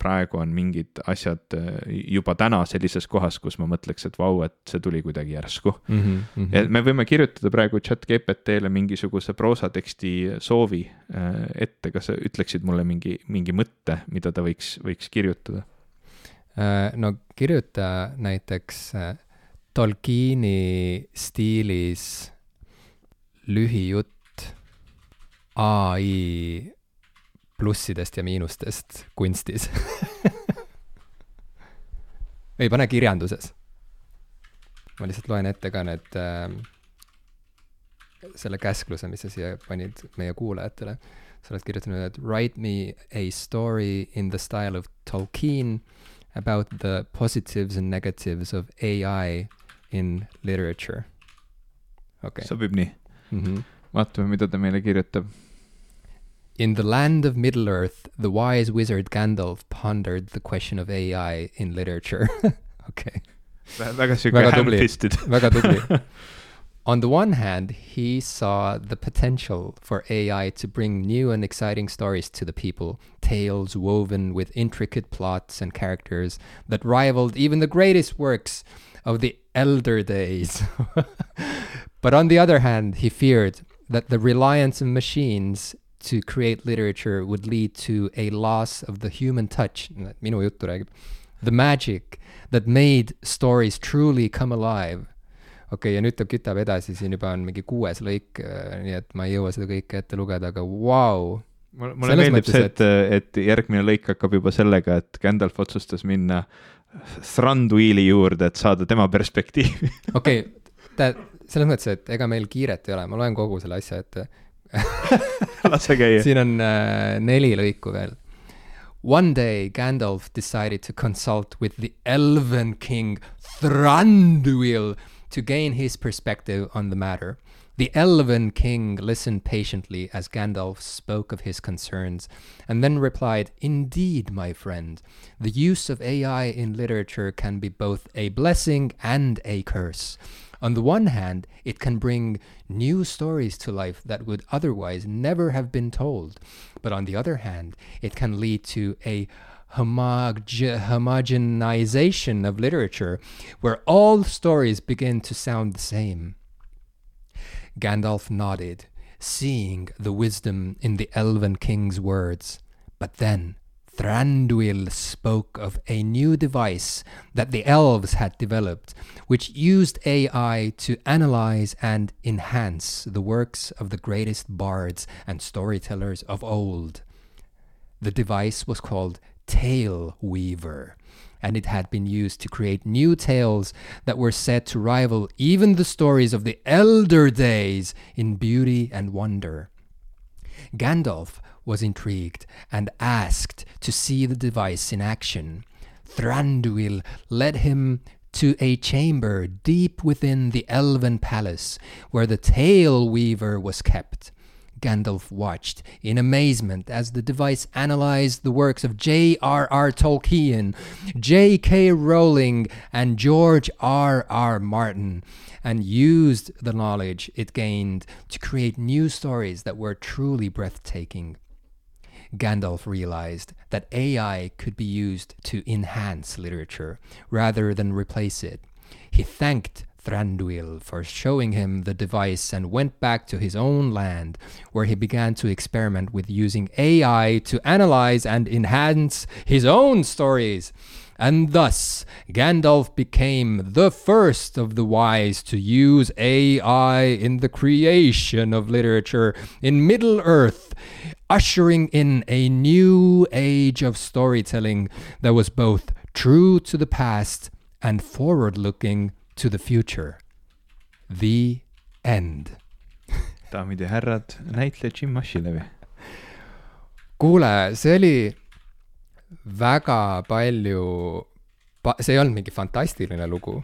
praegu on mingid asjad äh, juba täna sellises kohas, kus ma mõtleks, et vau, et see tuli kuidagi järsku mm. -hmm, mm -hmm. et me võime kirjutada praegu chat GPT-le mingisuguse proosateksti soovi äh, ette, kas sa ütleksid mulle mingi, mingi mõtte, mida ta võiks, võiks kirjutada? Äh, no kirjuta näiteks Tolkieni stiilis lühijutt ai plussidest ja miinustest kunstis (laughs) ei, pane kirjanduses. ma lihtsalt loen ette ka need äh,, selle käskluse, mis sa siia panid meie kuulajatele. sa oled kirjutanud, et write me a story in the style of Tolkien about the positives and negatives of ai in literature. okei okay.. sobib nii mm? -hmm. vaatame, mida ta meile kirjutab In the land of Middle Earth, the wise wizard Gandalf pondered the question of AI in literature. (laughs) okay. väga sihuke ham-fisted. väga tubli. (laughs) On the one hand, he saw the potential for AI to bring new and exciting stories to the people, tales woven with intricate plots and characters that rivaled even the greatest works of the elder days. (laughs) but on the other hand, he feared that the reliance on machines to create literature would lead to a loss of the human touch, minu juttu räägib, the magic that made stories truly come alive. okei okay,, ja nüüd ta kütab edasi, siin juba on mingi kuues lõik, äh, nii et ma ei jõua seda kõike ette lugeda, aga vau wow.. mulle, meeldib see, et, et järgmine lõik hakkab juba sellega, et Gandalf otsustas minna Thranduili juurde, et saada tema perspektiivi. okei, tähendab, selles mõttes, et ega meil kiiret ei ole, ma loen kogu selle asja ette (laughs) siin on äh, neli lõiku veel. One day Gandalf decided to consult with the Elven King Thranduil to gain his perspective on the matter. The Elven King listened patiently as Gandalf spoke of his concerns, and then replied, Indeed, my friend, the use of AI in literature can be both a blessing and a curse. On the one hand, it can bring new stories to life that would otherwise never have been told. But on the other hand, it can lead to a homog- homogenization of literature where all stories begin to sound the same. Gandalf nodded, seeing the wisdom in the elven king's words. But then Thranduil spoke of a new device that the elves had developed, which used AI to analyze and enhance the works of the greatest bards and storytellers of old. The device was called Tale Weaver, and it had been used to create new tales that were said to rival even the stories of the elder days in beauty and wonder. Gandalf was intrigued and asked to see the device in action. Thranduil led him to a chamber deep within the elven palace where the tale weaver was kept. Gandalf watched in amazement as the device analyzed the works of J.R.R. Tolkien, J.K. Rowling, and George R.R. Martin, and used the knowledge it gained to create new stories that were truly breathtaking. Gandalf realized that AI could be used to enhance literature rather than replace it. He thanked Thranduil for showing him the device and went back to his own land, where he began to experiment with using AI to analyze and enhance his own stories. And thus, Gandalf became the first of the wise to use AI in the creation of literature in Middle Earth, ushering in a new age of storytelling that was both true to the past and forward looking to the future. The end. daamid ja härrad, näitleja Jim Ashile kuule, see oli väga palju, see ei olnud mingi fantastiline lugu,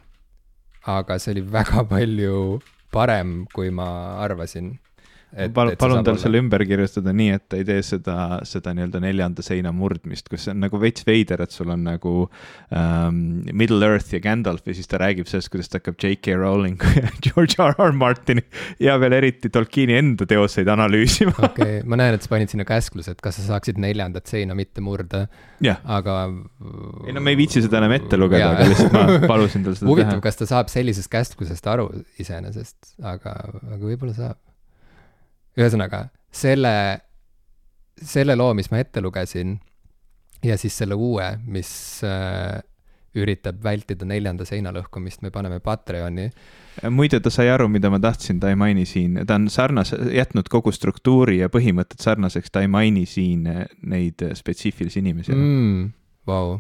aga see oli väga palju parem, kui ma arvasin. Palun, palun tal selle ümber kirjutada nii, et ta ei tee seda, seda nii-öelda neljanda seina murdmist, kus see on nagu veits veider, et sul on nagu um, Middle Earth ja Gandalf ja siis ta räägib sellest, kuidas ta hakkab J.K. Rowling (laughs) ja George R. R. Martini ja veel eriti Tolkieni enda teoseid analüüsima. (laughs) okei okay,, ma näen, et sa panid sinna käskluse, et kas sa saaksid neljandat seina mitte murda. aga. ei no me ei viitsi seda enam ette lugeda, aga lihtsalt ma (laughs) palusin tal seda huvitav, kas ta saab sellisest käsklusest aru iseenesest, aga, aga võib-olla saab ühesõnaga, selle, selle loo, mis ma ette lugesin ja siis selle uue, mis äh, üritab vältida neljanda seina lõhkumist, me paneme Patreoni. muide, ta sai aru, mida ma tahtsin, ta ei maini siin, ta on sarnase, jätnud kogu struktuuri ja põhimõtted sarnaseks, ta ei maini siin neid spetsiifilisi inimesi mm,. Vau.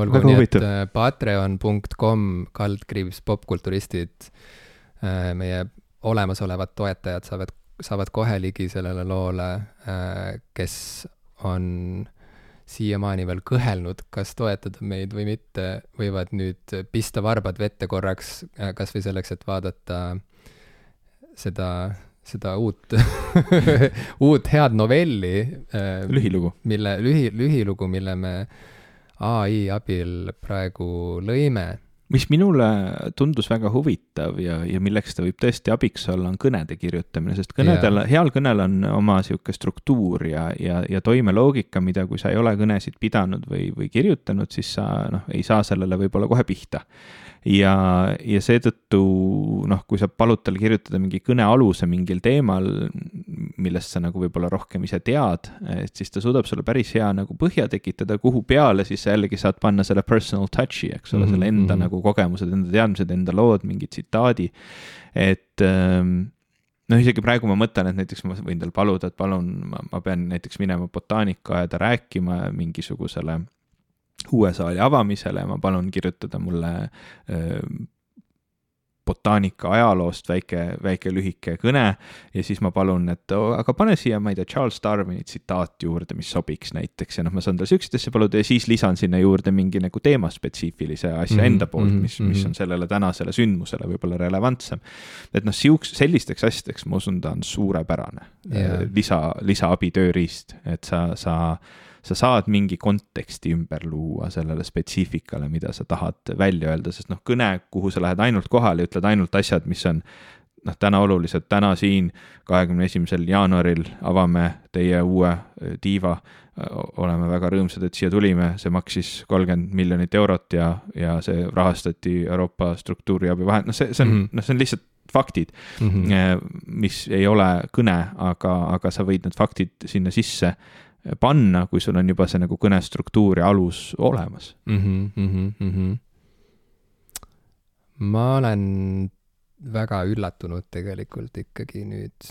olgu nii, et äh, patreon.com kaldkriips popkulturistid, äh, meie olemasolevad toetajad saavad, saavad kohe ligi sellele loole, äh, kes on siiamaani veel kõhelnud, kas toetada meid või mitte, võivad nüüd pista varbad vette korraks, äh, kas või selleks, et vaadata seda, seda uut (laughs) uut head novelli. Äh, lühilugu. mille, lühi, lühilugu, mille me ai abil praegu lõime mis minule tundus väga huvitav ja, ja milleks ta võib tõesti abiks olla, on kõnede kirjutamine, sest kõnedel, heal kõnel on oma sihuke struktuur ja, ja, ja toimeloogika, mida, kui sa ei ole kõnesid pidanud või, või kirjutanud, siis sa noh, ei saa sellele võib-olla kohe pihta ja, ja seetõttu noh, kui sa palud tal kirjutada mingi kõnealuse mingil teemal, millest sa nagu võib-olla rohkem ise tead, et siis ta suudab sulle päris hea nagu põhja tekitada, kuhu peale siis sa jällegi saad panna selle personal touch'i, eks ole mm, -hmm. selle enda mm -hmm. nagu kogemused, enda teadmised, enda lood, mingi tsitaadi. et ähm, noh, isegi praegu ma mõtlen, et näiteks ma võin tal paluda, et palun, ma pean näiteks minema botaanikaaeda rääkima mingisugusele uue saali avamisele, ma palun kirjutada mulle botaanika ajaloost väike, väike lühike kõne ja siis ma palun, et oh, aga pane siia, ma ei tea, Charles Darwini tsitaat juurde, mis sobiks näiteks ja noh, ma saan tal asju paluda ja siis lisan sinna juurde mingi nagu teemaspetsiifilise asja mm -hmm, enda poolt, mis mm, -hmm. mis on sellele tänasele sündmusele võib-olla relevantsem. et noh, siuks-, sellisteks asjadeks ma usun, ta on suurepärane yeah. lisa, lisaabi tööriist, et sa, sa sa saad mingi konteksti ümber luua sellele spetsiifikale, mida sa tahad välja öelda, sest noh, kõne, kuhu sa lähed ainult kohale ja ütled ainult asjad, mis on noh, täna olulised, täna siin, kahekümne esimesel jaanuaril avame teie uue tiiva. oleme väga rõõmsad, et siia tulime, see maksis kolmkümmend miljonit eurot ja, ja see rahastati Euroopa struktuuriabi vahend, noh, see, see on mm, -hmm. noh, see on lihtsalt faktid mm, -hmm. mis ei ole kõne, aga, aga sa võid need faktid sinna sisse panna, kui sul on juba see nagu kõnestruktuur ja alus olemas mm. -hmm, mm -hmm. ma olen väga üllatunud tegelikult ikkagi nüüd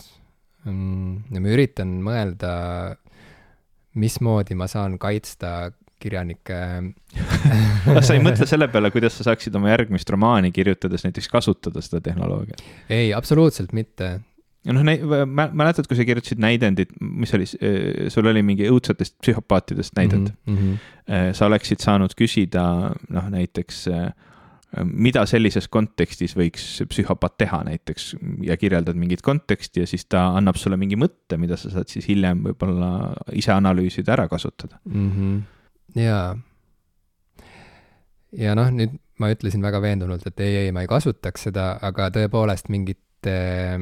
mm,. ja ma üritan mõelda, mismoodi ma saan kaitsta kirjanike (laughs) kas sa ei mõtle selle peale, kuidas sa saaksid oma järgmist romaani kirjutades näiteks kasutada seda tehnoloogiat? ei, absoluutselt mitte ja noh, mäletad, kui sa kirjutasid näidendit, mis oli, sul oli mingi õudsetest psühhopaatidest näidend mm. -hmm. sa oleksid saanud küsida noh, näiteks mida sellises kontekstis võiks psühhopaat teha näiteks ja kirjeldad mingit konteksti ja siis ta annab sulle mingi mõtte, mida sa saad siis hiljem võib-olla ise analüüsida, ära kasutada mm. -hmm. jaa. ja noh, nüüd ma ütlesin väga veendunult, et ei, ei, ma ei kasutaks seda, aga tõepoolest mingit äh,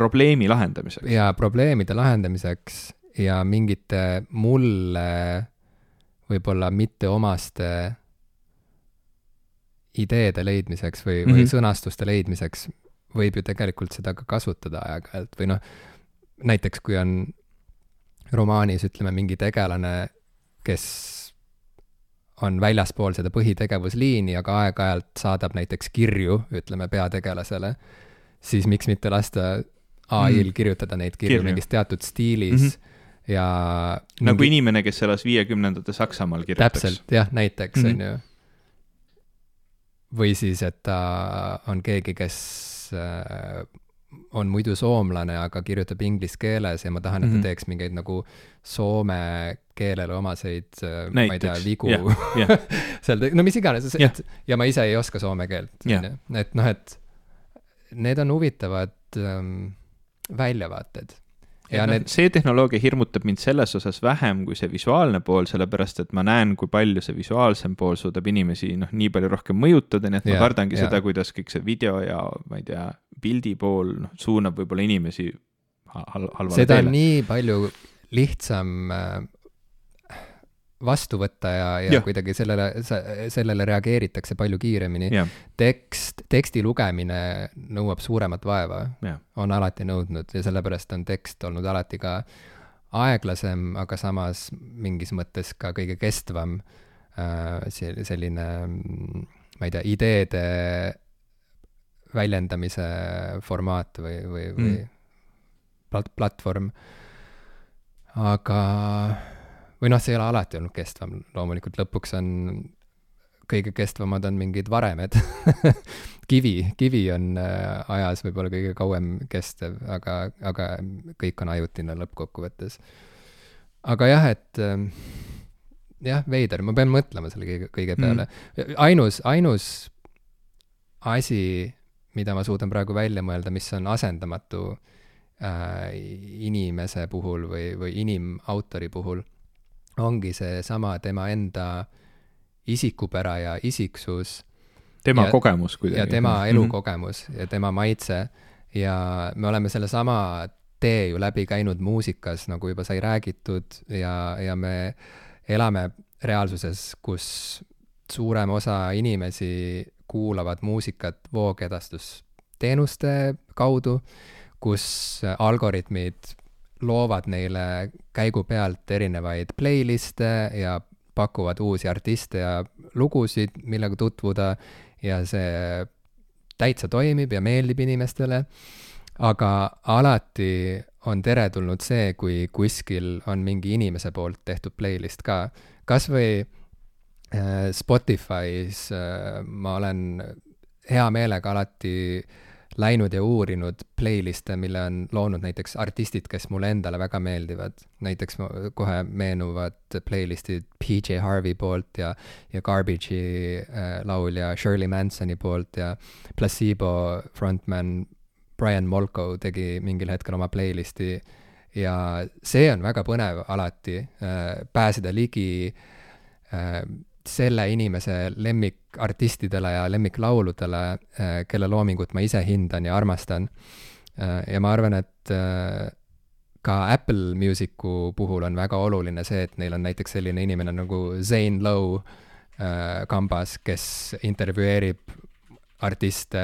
probleemi lahendamiseks. jaa, probleemide lahendamiseks ja mingite mulle võib-olla mitteomaste ideede leidmiseks või mm, -hmm. või mhm. sõnastuste leidmiseks võib ju tegelikult seda ka kasutada aeg-ajalt või noh, näiteks kui on romaanis, ütleme, mingi tegelane, kes on väljaspool seda põhitegevusliini, aga aeg-ajalt saadab näiteks kirju, ütleme, peategelasele, siis miks mitte lasta ai-l mm. kirjutada neid kirju, kirju. mingis teatud stiilis mm -hmm. ja nagu mingi... inimene, kes elas viiekümnendate Saksamaal kirjutaks. täpselt, jah, näiteks mm, -hmm. on ju. või siis, et ta on keegi, kes äh, on muidu soomlane, aga kirjutab inglise keeles ja ma tahan, et ta mm -hmm. teeks mingeid nagu soome keelele omaseid, äh, ma ei tea, vigu yeah, yeah. (laughs) seal, no mis iganes yeah., ja ma ise ei oska soome keelt on ju, et noh, et need on huvitavad ähm, väljavaated. ja ja noh, need, see tehnoloogia hirmutab mind selles osas vähem kui see visuaalne pool, sellepärast et ma näen, kui palju see visuaalsem pool suudab inimesi noh, nii palju rohkem mõjutada, nii et ma Jaa, kardangi jaa. seda, kuidas kõik see video ja ma ei tea, pildi pool noh, suunab võib-olla inimesi hal- hal- halvale seda on teele. nii palju lihtsam äh, vastu võtta ja, ja Jah. kuidagi sellele, sellele reageeritakse palju kiiremini. tekst, teksti lugemine nõuab suuremat vaeva, on alati nõudnud ja sellepärast on tekst olnud alati ka aeglasem, aga samas mingis mõttes ka kõige kestvam äh, selline, ma ei tea, ideede väljendamise formaat või, või, või Mm. plat-, platvorm. aga, või noh, see ei ole alati olnud kestvam, loomulikult lõpuks on kõige kestvamad on mingid varemed (laughs) kivi, kivi on äh, ajas võib-olla kõige kauem kestev, aga, aga kõik on ajutine lõppkokkuvõttes. aga jah, et ähm, jah, veider, ma pean mõtlema selle kõige, kõige peale mm.. ainus, ainus asi, mida ma suudan praegu välja mõelda, mis on asendamatu äh, inimese puhul või, või inimautori puhul, ongi seesama tema enda isikupära ja isiksus tema Ja- kogemus kuidagi. ja tema Mhm. elukogemus ja tema maitse ja me oleme sellesama tee ju läbi käinud muusikas, nagu juba sai räägitud ja, ja me elame reaalsuses, kus suurem osa inimesi kuulavad muusikat voogedastusteenuste kaudu, kus algoritmid loovad neile käigu pealt erinevaid playlist'e ja pakuvad uusi artiste ja lugusid, millega tutvuda ja see täitsa toimib ja meeldib inimestele, aga alati on teretulnud see, kui kuskil on mingi inimese poolt tehtud playlist ka. kas või äh, Spotify's äh, ma olen hea meelega alati läinud ja uurinud playlist'e, mille on loonud näiteks artistid, kes mulle endale väga meeldivad. näiteks kohe meenuvad playlist'id PJ Harvey poolt ja, ja Garbage'i äh, laulja Shirley Mansoni poolt ja Placebo frontman Brian Molko tegi mingil hetkel oma playlist'i ja see on väga põnev alati äh, pääseda ligi äh, selle inimese lemmikartistidele ja lemmiklauludele äh,, kelle loomingut ma ise hindan ja armastan äh,. ja ma arvan, et äh, ka Apple Musicu puhul on väga oluline see, et neil on näiteks selline inimene nagu Zane Lowe kambas, kes intervjueerib artiste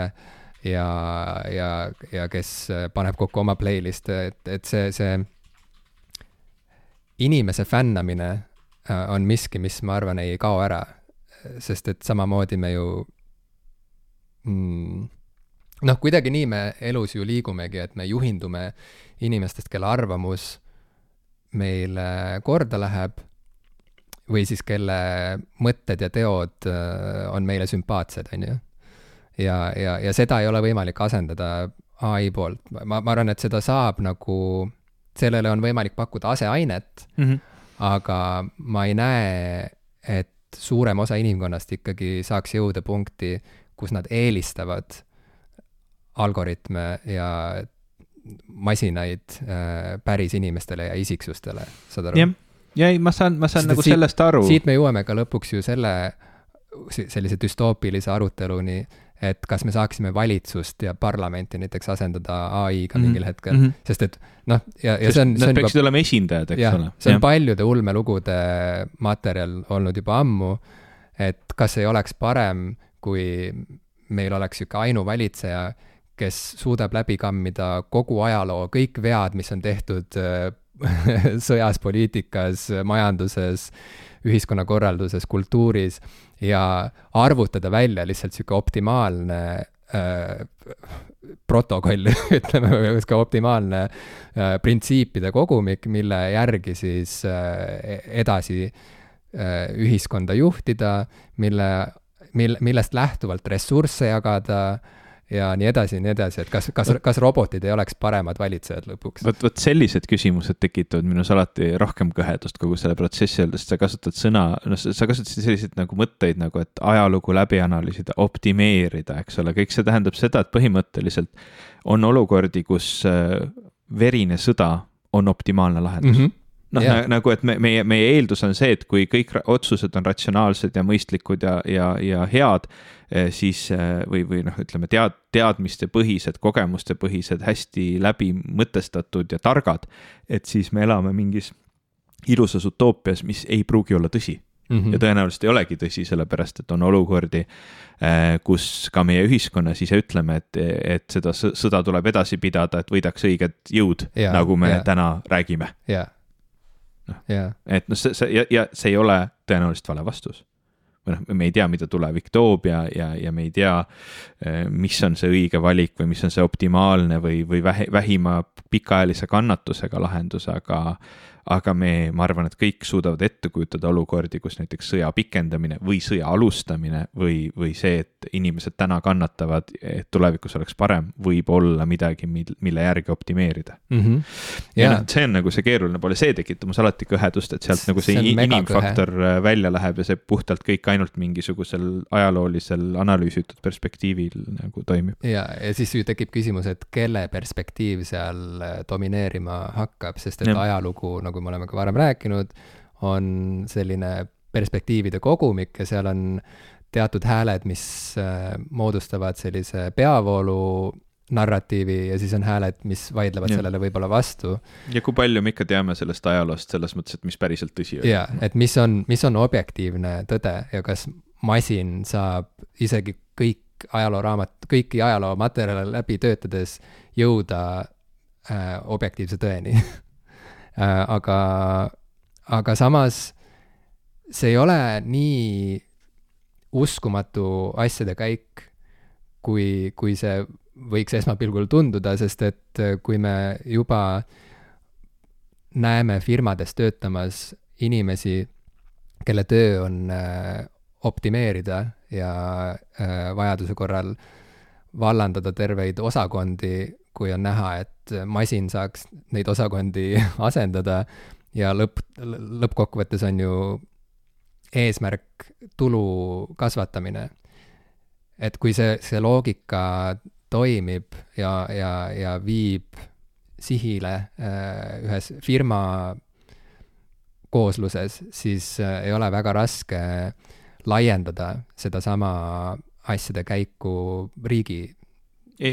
ja, ja, ja kes paneb kokku oma playlist'e, et, et see, see inimese fännamine on miski, mis ma arvan, ei kao ära. sest et samamoodi me ju mm, noh, kuidagi nii me elus ju liigumegi, et me juhindume inimestest, kelle arvamus meile korda läheb või siis kelle mõtted ja teod äh, on meile sümpaatsed, on ju. ja, ja, ja seda ei ole võimalik asendada ai poolt, ma, ma arvan, et seda saab nagu, sellele on võimalik pakkuda aseainet, mm. -hmm. Aga ma ei näe, et suurem osa inimkonnast ikkagi saaks jõuda punkti, kus nad eelistavad algoritme ja masinaid äh, päris inimestele ja isiksustele, saad aru? jah, ja ei, ma saan, ma saan Sest nagu siit- sellest aru. siit me jõuame ka lõpuks ju selle, sellise düstoopilise aruteluni, et kas me saaksime valitsust ja parlamenti näiteks asendada ai-ga Mhm. mingil hetkel Mhm. sest et noh, ja, ja see on, Nad on juba peaksid olema esindajad, eks jah ole., see on paljude ulmelugude materjal olnud juba ammu, et kas ei oleks parem, kui meil oleks niisugune ainuvalitseja, kes suudab läbi kammida kogu ajaloo kõik vead, mis on tehtud äh, (laughs) sõjas, poliitikas, majanduses, ühiskonnakorralduses, kultuuris ja arvutada välja lihtsalt niisugune optimaalne äh, protokoll, (laughs) ütleme, või sihuke optimaalne äh, printsiipide kogumik, mille järgi siis äh, edasi äh, ühiskonda juhtida, mille, mil-, millest lähtuvalt ressursse jagada ja nii edasi ja nii edasi, et kas, kas, kas robotid ei oleks paremad valitsejad lõpuks? vot, vot sellised küsimused tekitavad minus alati rohkem kõhedust kogu selle protsessi juures, sa kasutad sõna, noh, sa kasutasid selliseid nagu mõtteid nagu, et ajalugu läbi analüüsida, optimeerida, eks ole, kõik see tähendab seda, et põhimõtteliselt on olukordi, kus äh, verine sõda on optimaalne lahendus mm. -hmm noh yeah., nagu, et me, meie, meie eeldus on see, et kui kõik otsused on ratsionaalsed ja mõistlikud ja, ja, ja head, siis eh, või, või noh, ütleme tead, teadmistepõhised, kogemustepõhised, hästi läbi mõtestatud ja targad, et siis me elame mingis ilusas utoopias, mis ei pruugi olla tõsi mm. -hmm. ja tõenäoliselt ei olegi tõsi, sellepärast et on olukordi, eh, kus ka meie ühiskonnas ise ütleme, et, et seda sõda tuleb edasi pidada, et võidaks õiged jõud nagu me yeah. täna räägime noh et noh, see, see ja, ja see ei ole tõenäoliselt vale vastus. Või noh, me ei tea, mida tulevik toob ja, ja, ja me ei tea, eh, mis on see õige valik või mis on see optimaalne või, või vähe, vähima pikaajalise kannatusega lahendus, aga aga me, ma arvan, et kõik suudavad ette kujutada olukordi, kus näiteks sõja pikendamine või sõja alustamine või, või see, et inimesed täna kannatavad, et tulevikus oleks parem, võib olla midagi, mille järgi optimeerida mm. -hmm. ja, ja noh, see on nagu see keeruline pool ja see tekitab mus alati kõhedust, et sealt nagu see, see inimfaktor kõhe. välja läheb ja see puhtalt kõik ainult mingisugusel ajaloolisel analüüsitud perspektiivil nagu toimib. ja, ja siis ju tekib küsimus, et kelle perspektiiv seal domineerima hakkab, sest et ja. ajalugu nagu nagu me oleme ka varem rääkinud, on selline perspektiivide kogumik ja seal on teatud hääled, mis äh, moodustavad sellise peavoolu narratiivi ja siis on hääled, mis vaidlevad ja. sellele võib-olla vastu. ja kui palju me ikka teame sellest ajaloost selles mõttes, et mis päriselt tõsi on? jaa, et mis on, mis on objektiivne tõde ja kas masin saab isegi kõik ajalooraamat, kõiki ajaloomaterjale läbi töötades jõuda äh, objektiivse tõeni (laughs) aga, aga samas see ei ole nii uskumatu asjade käik, kui, kui see võiks esmapilgul tunduda, sest et äh, kui me juba näeme firmades töötamas inimesi, kelle töö on äh, optimeerida ja vajaduse korral vallandada terveid osakondi kui on näha, et masin saaks neid osakondi (laughs) asendada ja lõpp, lõppkokkuvõttes on ju eesmärk tulu kasvatamine. et kui see, see loogika toimib ja, ja, ja viib sihile äh, ühes firma koosluses, siis äh, ei ole väga raske laiendada sedasama asjade käiku riigi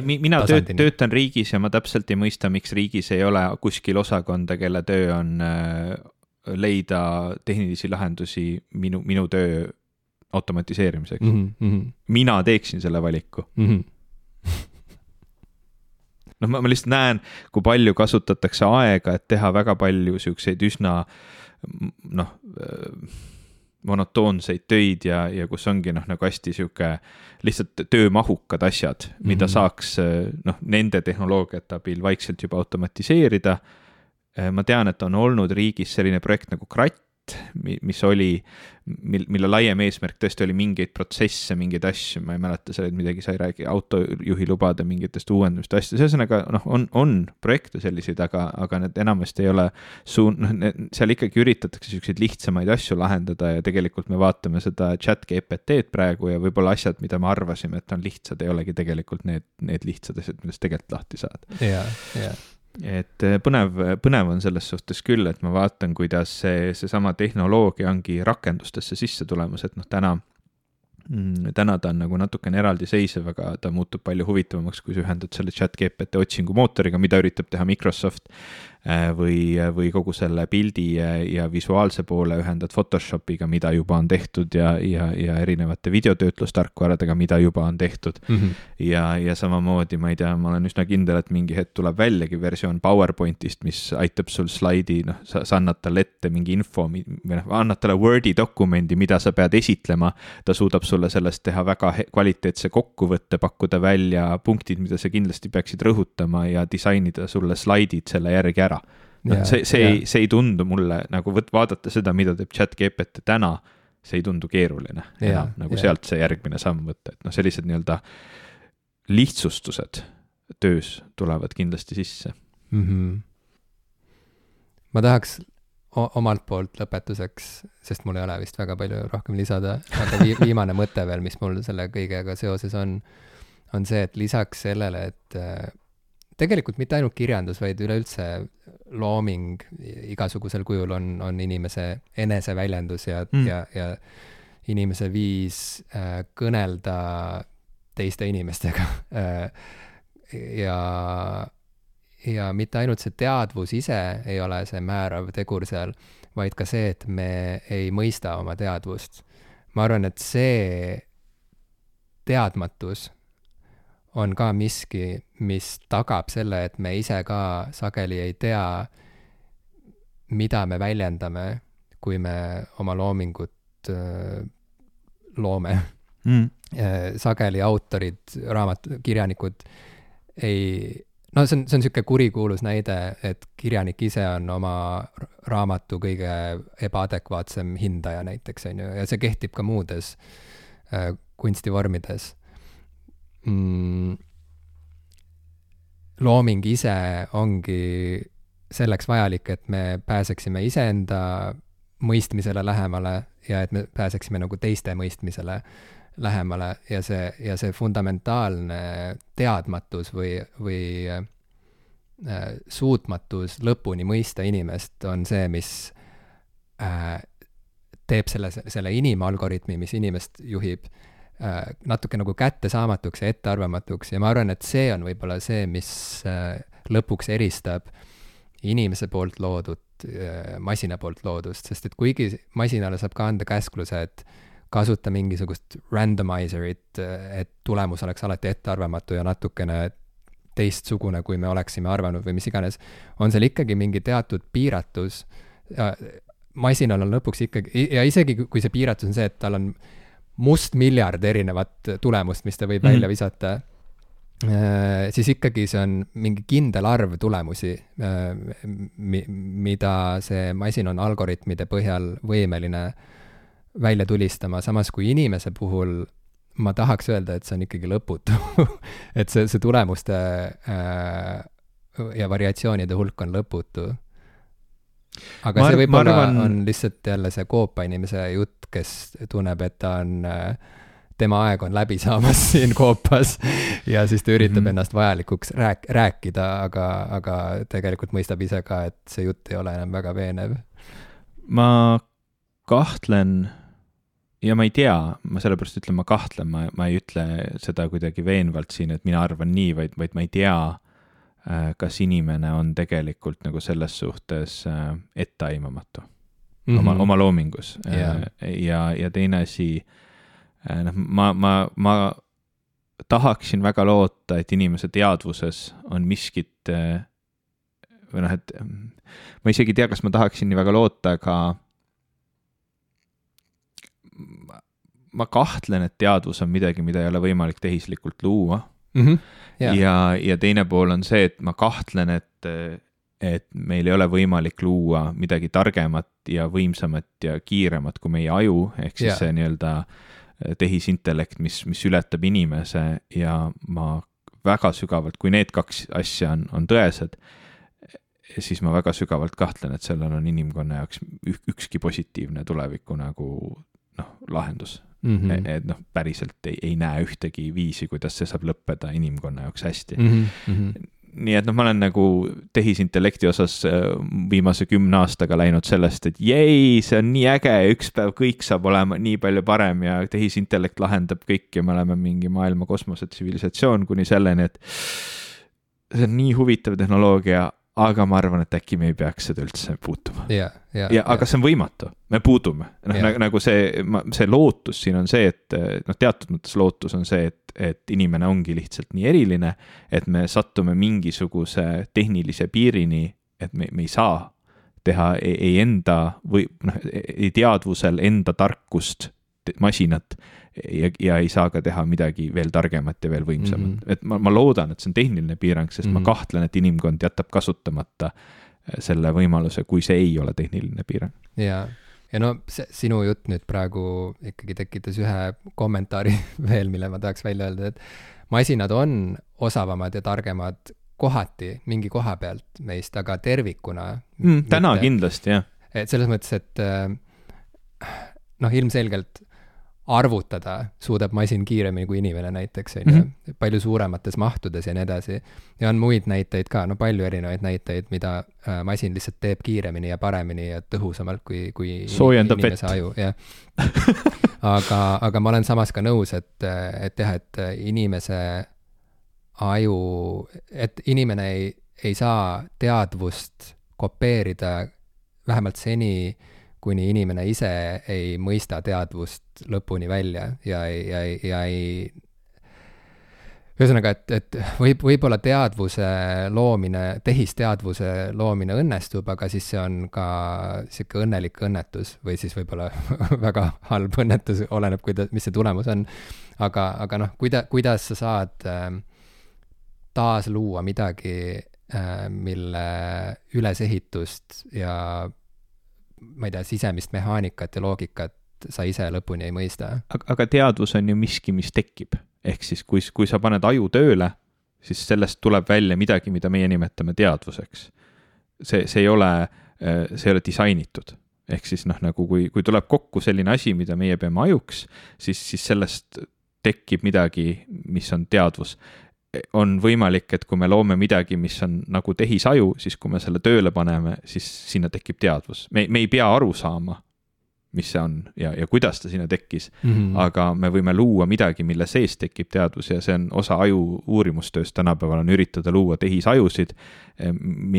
mina tööt, töötan riigis ja ma täpselt ei mõista, miks riigis ei ole kuskil osakonda, kelle töö on äh, leida tehnilisi lahendusi minu, minu töö automatiseerimiseks mm. -hmm. mina teeksin selle valiku (laughs) mm. -hmm. noh, ma, ma lihtsalt näen, kui palju kasutatakse aega, et teha väga palju siukseid üsna noh äh, monotoonseid töid ja, ja kus ongi noh, nagu hästi sihuke lihtsalt töömahukad asjad, mida mm -hmm. saaks noh, nende tehnoloogiate abil vaikselt juba automatiseerida. ma tean, et on olnud riigis selline projekt nagu Kratt, mis oli, mil, mille laiem eesmärk tõesti oli mingeid protsesse, mingeid asju, ma ei mäleta, seal oli midagi, sa ei räägi autojuhi lubade mingitest uuendamist asjadest, ühesõnaga noh, on, on projekte selliseid, aga, aga need enamasti ei ole suun-, noh, seal ikkagi üritatakse siukseid lihtsamaid asju lahendada ja tegelikult me vaatame seda chat GPT-d praegu ja võib-olla asjad, mida me arvasime, et on lihtsad, ei olegi tegelikult need, need lihtsad asjad, millest tegelikult lahti saad. jaa, jaa et eh, põnev, põnev on selles suhtes küll, et ma vaatan, kuidas see, seesama tehnoloogia ongi rakendustesse sisse tulemas, et noh, täna mm, täna ta on nagu natukene eraldiseisev, aga ta muutub palju huvitavamaks, kui sa ühendad selle chat GPT otsingumootoriga, mida üritab teha Microsoft. Äh, või, või kogu selle pildi ja visuaalse poole ühendad Photoshopiga, mida juba on tehtud ja, ja, ja erinevate videotöötlustarkvaradega, mida juba on tehtud mm. -hmm. ja, ja samamoodi, ma ei tea, ma olen üsna kindel, et mingi hetk tuleb väljagi versioon PowerPointist, mis aitab sul slaidi, noh, sa, sa annad talle ette mingi info või noh, annad talle Wordi dokumendi, mida sa pead esitlema. ta suudab sulle sellest teha väga kvaliteetse kokkuvõtte, pakkuda välja punktid, mida sa kindlasti peaksid rõhutama ja disainida sulle slaidid selle järgi ära ära. noh, see, see ei, see ei tundu mulle nagu võt-, vaadata seda, mida teeb chat GPT täna, see ei tundu keeruline enam, nagu ja. sealt see järgmine samm võtta, et noh, sellised nii-öelda lihtsustused töös tulevad kindlasti sisse mm. -hmm. ma tahaks omalt poolt lõpetuseks, sest mul ei ole vist väga palju rohkem lisada, aga vi viimane mõte veel, mis mul selle kõigega seoses on, on see, et lisaks sellele, et äh, tegelikult mitte ainult kirjandus, vaid üleüldse looming igasugusel kujul on, on inimese eneseväljendus ja mm., ja, ja inimese viis äh, kõnelda teiste inimestega (laughs) äh, ja, ja mitte ainult see teadvus ise ei ole see määrav tegur seal, vaid ka see, et me ei mõista oma teadvust. ma arvan, et see teadmatus on ka miski, mis tagab selle, et me ise ka sageli ei tea, mida me väljendame, kui me oma loomingut loome. Mm.. Sageli autorid, raamat, kirjanikud ei, no see on, see on niisugune kurikuulus näide, et kirjanik ise on oma raamatu kõige ebaadekvaatsem hindaja näiteks, on ju, ja see kehtib ka muudes kunstivormides mm, looming ise ongi selleks vajalik, et me pääseksime iseenda mõistmisele lähemale ja et me pääseksime nagu teiste mõistmisele lähemale ja see, ja see fundamentaalne teadmatus või, või äh, suutmatus lõpuni mõista inimest on see, mis äh, teeb selle, selle inimalgoritmi, mis inimest juhib Äh, natuke nagu kättesaamatuks ja ettearvamatuks ja ma arvan, et see on võib-olla see, mis äh, lõpuks eristab inimese poolt loodut äh, masina poolt loodust, sest et kuigi masinale saab ka anda käskluse, et kasuta mingisugust randomizerit, et tulemus oleks alati ettearvamatu ja natukene teistsugune, kui me oleksime arvanud või mis iganes, on seal ikkagi mingi teatud piiratus. masinal on lõpuks ikkagi, ja isegi kui see piiratus on see, et tal on mustmiljard erinevat tulemust, mis ta võib mm -hmm. välja visata, äh, siis ikkagi see on mingi kindel arv tulemusi, äh, mi-, mida see masin on algoritmide põhjal võimeline välja tulistama, samas kui inimese puhul ma tahaks öelda, et see on ikkagi lõputu (laughs) et see, see tulemuste äh, ja variatsioonide hulk on lõputu aga ma, see võib-olla arvan... on lihtsalt jälle see koopa inimese jutt, kes tunneb, et ta on äh, tema aeg on läbi saamas (laughs) siin koopas ja siis ta üritab mm -hmm. ennast vajalikuks rääk-, rääkida, aga, aga tegelikult mõistab ise ka, et see jutt ei ole enam väga veenev. ma kahtlen ja ma ei tea, ma sellepärast ütlen, ma kahtlen, ma, ma ei ütle seda kuidagi veenvalt siin, et mina arvan nii, vaid, vaid ma ei tea kas inimene on tegelikult nagu selles suhtes äh, etteaimamatu mm -hmm. oma, oma loomingus yeah. ja, ja teine asi, äh, noh, ma, ma, ma tahaksin väga loota, et inimese teadvuses on miskit või noh, et ma isegi ei tea, kas ma tahaksin nii väga loota, aga ma kahtlen, et teadvus on midagi, mida ei ole võimalik tehislikult luua mm. -hmm. Yeah. ja, ja teine pool on see, et ma kahtlen, et, et meil ei ole võimalik luua midagi targemat ja võimsamat ja kiiremat kui meie aju, ehk siis yeah. see nii-öelda tehisintellekt, mis, mis ületab inimese ja ma väga sügavalt, kui need kaks asja on, on tõesed, siis ma väga sügavalt kahtlen, et sellel on inimkonna jaoks ükski positiivne tuleviku nagu noh, lahendus mm. -hmm. et noh, päriselt ei, ei näe ühtegi viisi, kuidas see saab lõppeda inimkonna jaoks hästi mm. -hmm. nii et noh, ma olen nagu tehisintellekti osas äh, viimase kümne aastaga läinud sellest, et jei, see on nii äge üks päev kõik saab olema nii palju parem ja tehisintellekt lahendab kõik ja me oleme mingi maailma kosmosetsivilisatsioon kuni selleni, et see on nii huvitav tehnoloogia aga ma arvan, et äkki me ei peaks seda üldse puutuma. ja, ja, ja, aga see on võimatu, me puudume, noh nagu, nagu see, see lootus siin on see, et noh, teatud mõttes lootus on see, et, et inimene ongi lihtsalt nii eriline, et me sattume mingisuguse tehnilise piirini, et me, me ei saa teha ei, ei enda või noh, ei teadvusel enda tarkust masinat ja, ja ei saa ka teha midagi veel targemat ja veel võimsamat mm. -hmm. et ma, ma loodan, et see on tehniline piirang, sest mm -hmm. ma mhm. kahtlen, et inimkond jätab kasutamata äh, selle võimaluse, kui see ei ole tehniline piirang. jaa, ja no see sinu jutt nüüd praegu ikkagi tekitas ühe kommentaari (laughs) veel, mille ma tahaks välja öelda, et masinad on osavamad ja targemad kohati mingi koha pealt meist, aga tervikuna mm,. täna mitte. kindlasti, jah. et selles mõttes, et äh, noh, ilmselgelt arvutada suudab masin kiiremini kui inimene näiteks, on ju, mhm. palju suuremates mahtudes ja nii edasi. ja on muid näiteid ka, no palju erinevaid näiteid, mida äh, masin lihtsalt teeb kiiremini ja paremini ja tõhusamalt kui, kui soojendab vett. aju, jah. aga, aga ma olen samas ka nõus, et, et jah, et inimese aju, et inimene ei, ei saa teadvust kopeerida vähemalt seni, kuni inimene ise ei mõista teadvust lõpuni välja ja, ja, ja ei ühesõnaga, et, et võib, võib-olla teadvuse loomine, tehisteadvuse loomine õnnestub, aga siis see on ka sihuke õnnelik õnnetus või siis võib-olla (laughs) väga halb õnnetus, oleneb, kuida-, mis see tulemus on. aga, aga noh, kuida-, kuidas sa saad äh, taasluua midagi äh,, mille ülesehitust ja ma ei tea, sisemist mehaanikat ja loogikat sa ise lõpuni ei mõista. aga, teadvus on ju miski, mis tekib, ehk siis kui, kui sa paned aju tööle, siis sellest tuleb välja midagi, mida meie nimetame teadvuseks. see, see ei ole, see ei ole disainitud ehk siis noh, nagu kui, kui tuleb kokku selline asi, mida meie peame ajuks, siis, siis sellest tekib midagi, mis on teadvus on võimalik, et kui me loome midagi, mis on nagu tehisaju, siis kui me selle tööle paneme, siis sinna tekib teadvus. me, me ei pea aru saama, mis see on ja, ja kuidas ta sinna tekkis mm. -hmm. aga me võime luua midagi, mille sees tekib teadvus ja see on osa aju uurimustööst tänapäeval on üritada luua tehisajusid, eh,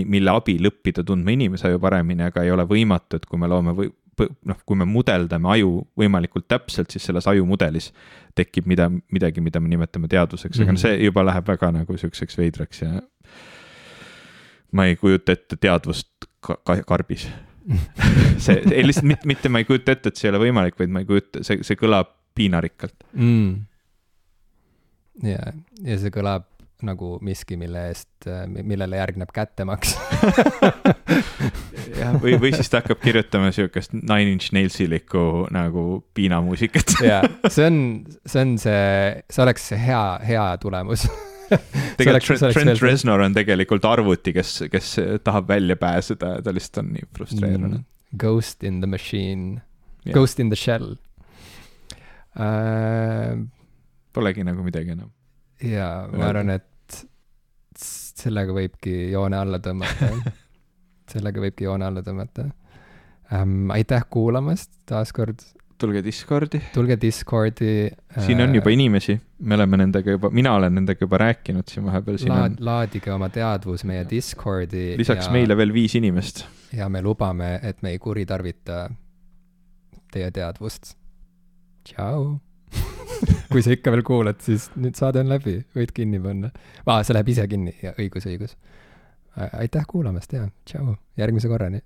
mille abil õppida tundma inimese aju paremini, aga ei ole võimatu, et kui me loome või noh, kui me mudeldame aju võimalikult täpselt, siis selles ajumudelis tekib mida, midagi, mida me nimetame teadvuseks, aga mm -hmm. see juba läheb väga nagu siukseks veidraks ja ma ei kujuta ette teadvust ka, ka karbis. (laughs) See, ei lihtsalt mitte, mitte ma ei kujuta ette, et see ei ole võimalik, vaid ma ei kujuta, see, see kõlab piinarikkalt mm.. ja, ja see kõlab nagu miski, mille eest, millele järgneb kättemaks (laughs) jah, või, või siis ta hakkab kirjutama siukest Nine Inch Nailsilikku nagu piinamuusikat (laughs) jaa, see on, see on see, see oleks hea, hea tulemus (laughs) tegelikult Trent, Trent Reznor on tegelikult arvuti, kes, kes tahab välja pääseda ja ta lihtsalt on nii frustreerunud mm,. Ghost in the machine yeah., Ghost in the shell uh,. Polegi nagu midagi enam. Jaa, ma arvan, et sellega võibki joone alla tõmmata (laughs) sellega võibki joone alla tõmmata ähm,. aitäh kuulamast taaskord. tulge Discordi. tulge Discordi äh,. siin on juba inimesi, me oleme nendega juba, mina olen nendega juba rääkinud siin vahepeal. Laad, on... laadige oma teadvus meie Discordi. lisaks ja, meile veel viis inimest. ja me lubame, et me ei kuritarvita teie teadvust. tšau (laughs) kui sa ikka veel kuulad, siis nüüd saade on läbi, võid kinni panna. aa, see läheb ise kinni, õigus, õigus. aitäh kuulamast ja tšau, järgmise korrani